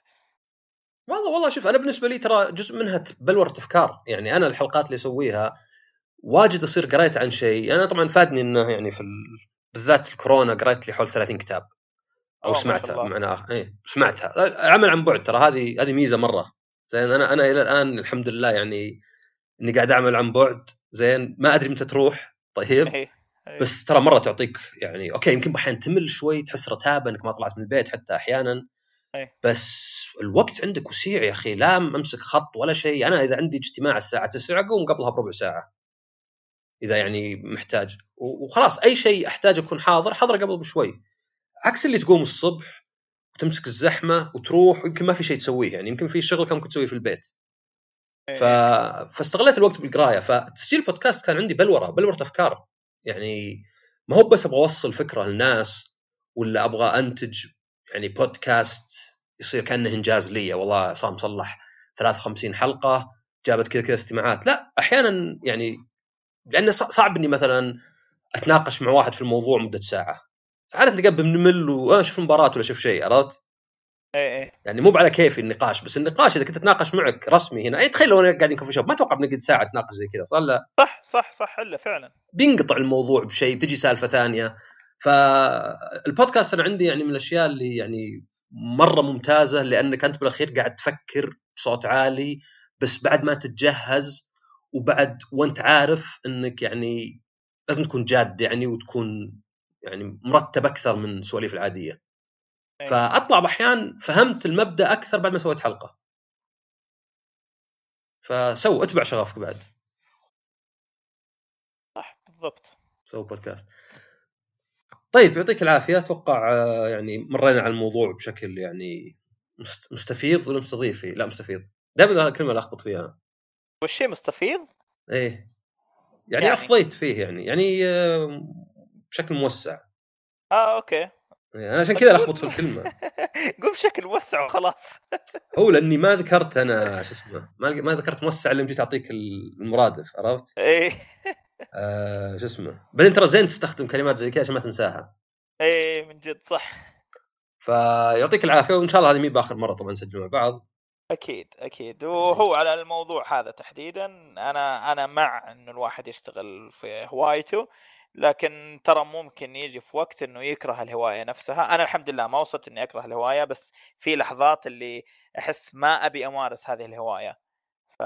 والله والله شوف أنا بالنسبة لي ترى جزء منها بلورة أفكار. يعني أنا الحلقات اللي أسويها واجد أصير قريت عن شيء. أنا طبعا فادني إنه يعني في ال... بالذات الكورونا قريت لي حول 30 كتاب. أو سمعتها معناها اي سمعتها. عمل عن بعد ترى. هذه هذه ميزة مرة. زين أنا أنا إلى الآن الحمد لله يعني إني قاعد أعمل عن بعد. زين ما أدري متى تروح. طيب. إيه. بس ترى مرة تعطيك يعني أوكي يمكن أحيانا تمل شوي تحس رتابة إنك ما طلعت من البيت حتى أحيانا. أيه. بس الوقت عندك وسيع يا أخي لا أمسك خط ولا شيء. أنا إذا عندي اجتماع الساعة 9 أقوم قبلها بربع ساعة. إذا يعني محتاج. وخلاص أي شيء أحتاج أكون حاضر حاضر قبل بشوي. عكس اللي تقوم الصبح وتمسك الزحمة وتروح ويمكن ما في شيء تسويه يعني يمكن في شغل كان ممكن تسويه في البيت. ف... إيه. فاستغليت الوقت بالقراية. فتسجيل بودكاست كان عندي بلورة بلورة أفكار. يعني ما هو بس أبغى أوصل فكرة للناس ولا أبغى أنتج يعني بودكاست يصير كأنه إنجاز لي والله صار مصلح 53 حلقة جابت كذا كذا استماعات. لا أحيانا يعني لأنه صعب إني مثلا أتناقش مع واحد في الموضوع مدة ساعة. عادة تلقى بنمل واشوف مباراه ولا أشوف شيء. عرفت؟ إيه إيه. يعني مو على كيف النقاش بس النقاش إذا كنت أتناقش معك رسمي هنا أي تخيل لو أنا قاعدين كوفي شوب ما أتوقع بنقعد ساعة نتناقش زي كذا صار لا؟ صح صح صح إلا فعلا. بينقطع الموضوع بشيء تجي سالفة ثانية. فالبودكاست أنا عندي يعني من الأشياء اللي يعني مرة ممتازة لأنك أنت بالأخير قاعد تفكر بصوت عالي بس بعد ما تتجهز وبعد وأنت عارف إنك يعني لازم تكون جاد يعني وتكون يعني مرتب أكثر من السواليف العادية. فأطلع باحيان فهمت المبدأ أكثر بعد ما سويت حلقة. ف so أتبع شغفك بعد. صح بالضبط. so بودكاست. طيب يعطيك العافية. أتوقع آه، يعني مرينا على الموضوع بشكل يعني مستفيض ولا مستضيف؟ فيه؟ لا مستفيض. دائما الكلمة اللي اخبط فيها. وش مستفيض؟ إيه. يعني, يعني أفضيت فيه يعني. يعني آه، بشكل موسع. آه أوكي. أنا عشان كذا لخبط في الكلمة. [LAUGHS] قول بشكل موسع وخلاص. [LAUGHS] هو لأني ما ذكرت أنا شو اسمه ما ما ذكرت موسع اللي جيت اعطيك المرادف عرفت؟ إيه. [LAUGHS] آه شو اسمه. بعدين ترى زين تستخدم كلمات زي كذا عشان ما تنساها. إيه من جد صح. فيعطيك العافية وإن شاء الله هذه مي بآخر مرة طبعا نسجل مع بعض. أكيد أكيد. وهو على الموضوع هذا تحديدا أنا أنا مع إنه الواحد يشتغل في هوايته. لكن ترى ممكن يجي في وقت إنه يكره الهواية نفسها. أنا الحمد لله ما وصلت إني أكره الهواية بس في لحظات اللي أحس ما أبي أمارس هذه الهواية. ف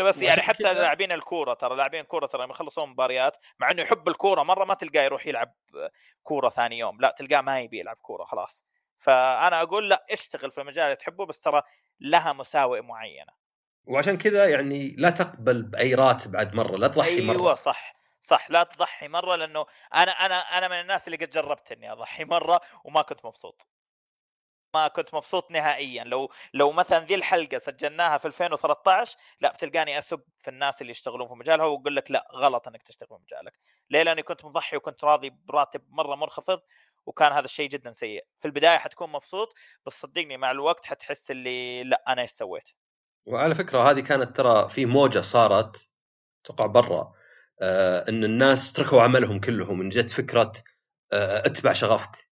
بس يعني حتى لاعبين الكورة ترى لاعبين الكوره ترى لما يخلصون مباريات مع إنه يحب الكورة مرة ما تلقاه يروح يلعب كورة ثاني يوم لا تلقاه ما يبي يلعب كورة خلاص. فأنا أقول لا اشتغل في المجال اللي تحبه بس ترى لها مساوئ معينة. وعشان كذا يعني لا تقبل بأي راتب بعد مرة لا تضحي أيوة مرة. أيوه صح. صح لا تضحي مرة لأنه أنا أنا أنا من الناس اللي قد جربت اني أضحي [LAUGHS] مرة وما كنت مبسوط. ما كنت مبسوط نهائيا. لو لو مثلا ذي الحلقة سجلناها في 2013 لا بتلقاني اسب في الناس اللي يشتغلون في مجالها وأقول لك لا غلط إنك تشتغل في مجالك. ليه؟ لأني كنت مضحي وكنت راضي براتب مرة منخفض وكان هذا الشيء جدا سيء. في البداية حتكون مبسوط بس صدقني مع الوقت حتحس اللي لا أنا إيش سويت؟ وعلى فكرة هذه كانت ترى في موجة صارت توقع برا. إن الناس تركوا عملهم كلهم إن جت فكرة آه أتبع شغفك.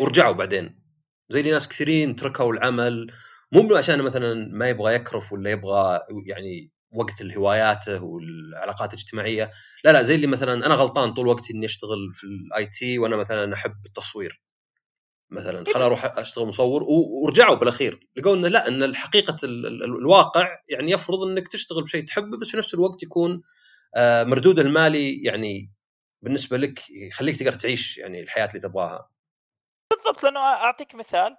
ورجعوا بعدين. زي اللي ناس كثيرين تركوا العمل مو عشان مثلا ما يبغى يكرف ولا يبغى يعني وقت الهواياته والعلاقات الاجتماعية. لا لا زي اللي مثلا أنا غلطان طول وقتي إني أشتغل في ال IT وأنا مثلا أحب التصوير. مثلا خل أروح أشتغل مصور ورجعوا بالأخير. لقوا انه لا إن الحقيقة الواقع يعني يفرض إنك تشتغل بشيء تحبه بس في نفس الوقت يكون آه، مردود المالي يعني بالنسبة لك يخليك تقدر تعيش يعني الحياة اللي تبغاها. بالضبط لأنه أعطيك مثال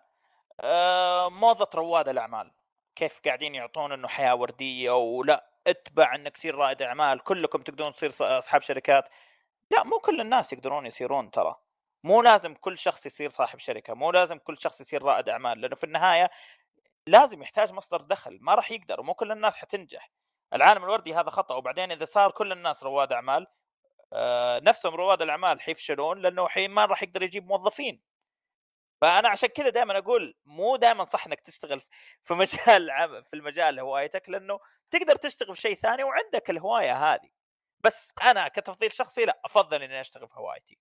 آه، موظة رواد الأعمال. كيف قاعدين يعطون إنه حياة وردية ولا اتبع انك تصير رائد أعمال كلكم تقدرون تصير أصحاب شركات. لا مو كل الناس يقدرون يصيرون ترى. مو لازم كل شخص يصير صاحب شركة مو لازم كل شخص يصير رائد أعمال لأنه في النهاية لازم يحتاج مصدر دخل ما راح يقدر ومو كل الناس حتنجح. العالم الوردي هذا خطأ. وبعدين إذا صار كل الناس رواد أعمال آه نفسهم رواد الأعمال حيفشلون لأنه حين ما راح يقدر يجيب موظفين. فأنا عشان كذا دائما أقول مو دائما صح إنك تشتغل [LAUGHS] في مجال في المجال هوايتك لأنه تقدر تشتغل في شيء ثاني وعندك الهواية هذه. بس أنا كتفضيل شخصي لا أفضل إني أشتغل في هوايتي.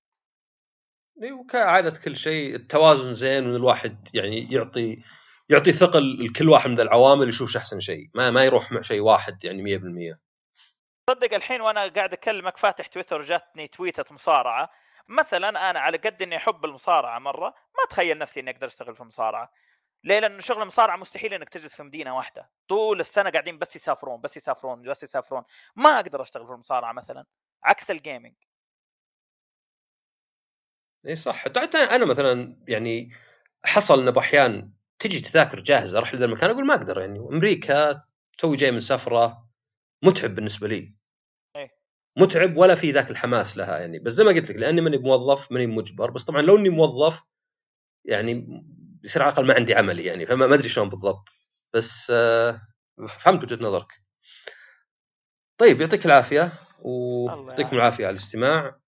وكعادة كل شيء التوازن زين وإن الواحد يعني يعطي يعطي ثقل لكل واحد من العوامل يشوف أحسن شيء. ما ما يروح مع شيء واحد يعني 100% صدق الحين وأنا قاعد أكلمك فاتح تويتر جاتني تويتة مصارعة. مثلا أنا على قد إني أحب المصارعة مرة ما أتخيل نفسي إني أقدر أشتغل في المصارعه ليه؟ لأنه شغل المصارعة مستحيل إنك تجلس في مدينة واحدة، طول السنة قاعدين بس يسافرون بس يسافرون بس يسافرون، ما أقدر أشتغل في المصارعة مثلا، عكس الجيمنج. إي صح. حتى أنا مثلا يعني حصل انه باحيان تجي تذاكر جاهزة أروح لذا المكان أقول ما أقدر يعني. أمريكا توي جاي من سفرة متعب بالنسبة لي. إيه؟ متعب ولا في ذاك الحماس لها يعني. بس زي ما قلت لك لأني ماني موظف ماني مجبر. بس طبعا لو إني موظف يعني يصير على الأقل ما عندي عملي يعني. فما أدري شلون بالضبط. بس آه فهمت وجهة نظرك. طيب يعطيك العافية ويعطيكم العافية على الاستماع.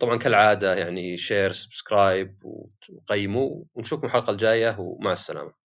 طبعا كالعادة يعني share subscribe وقيموا ونشوفكم الحلقة الجاية ومع السلامة.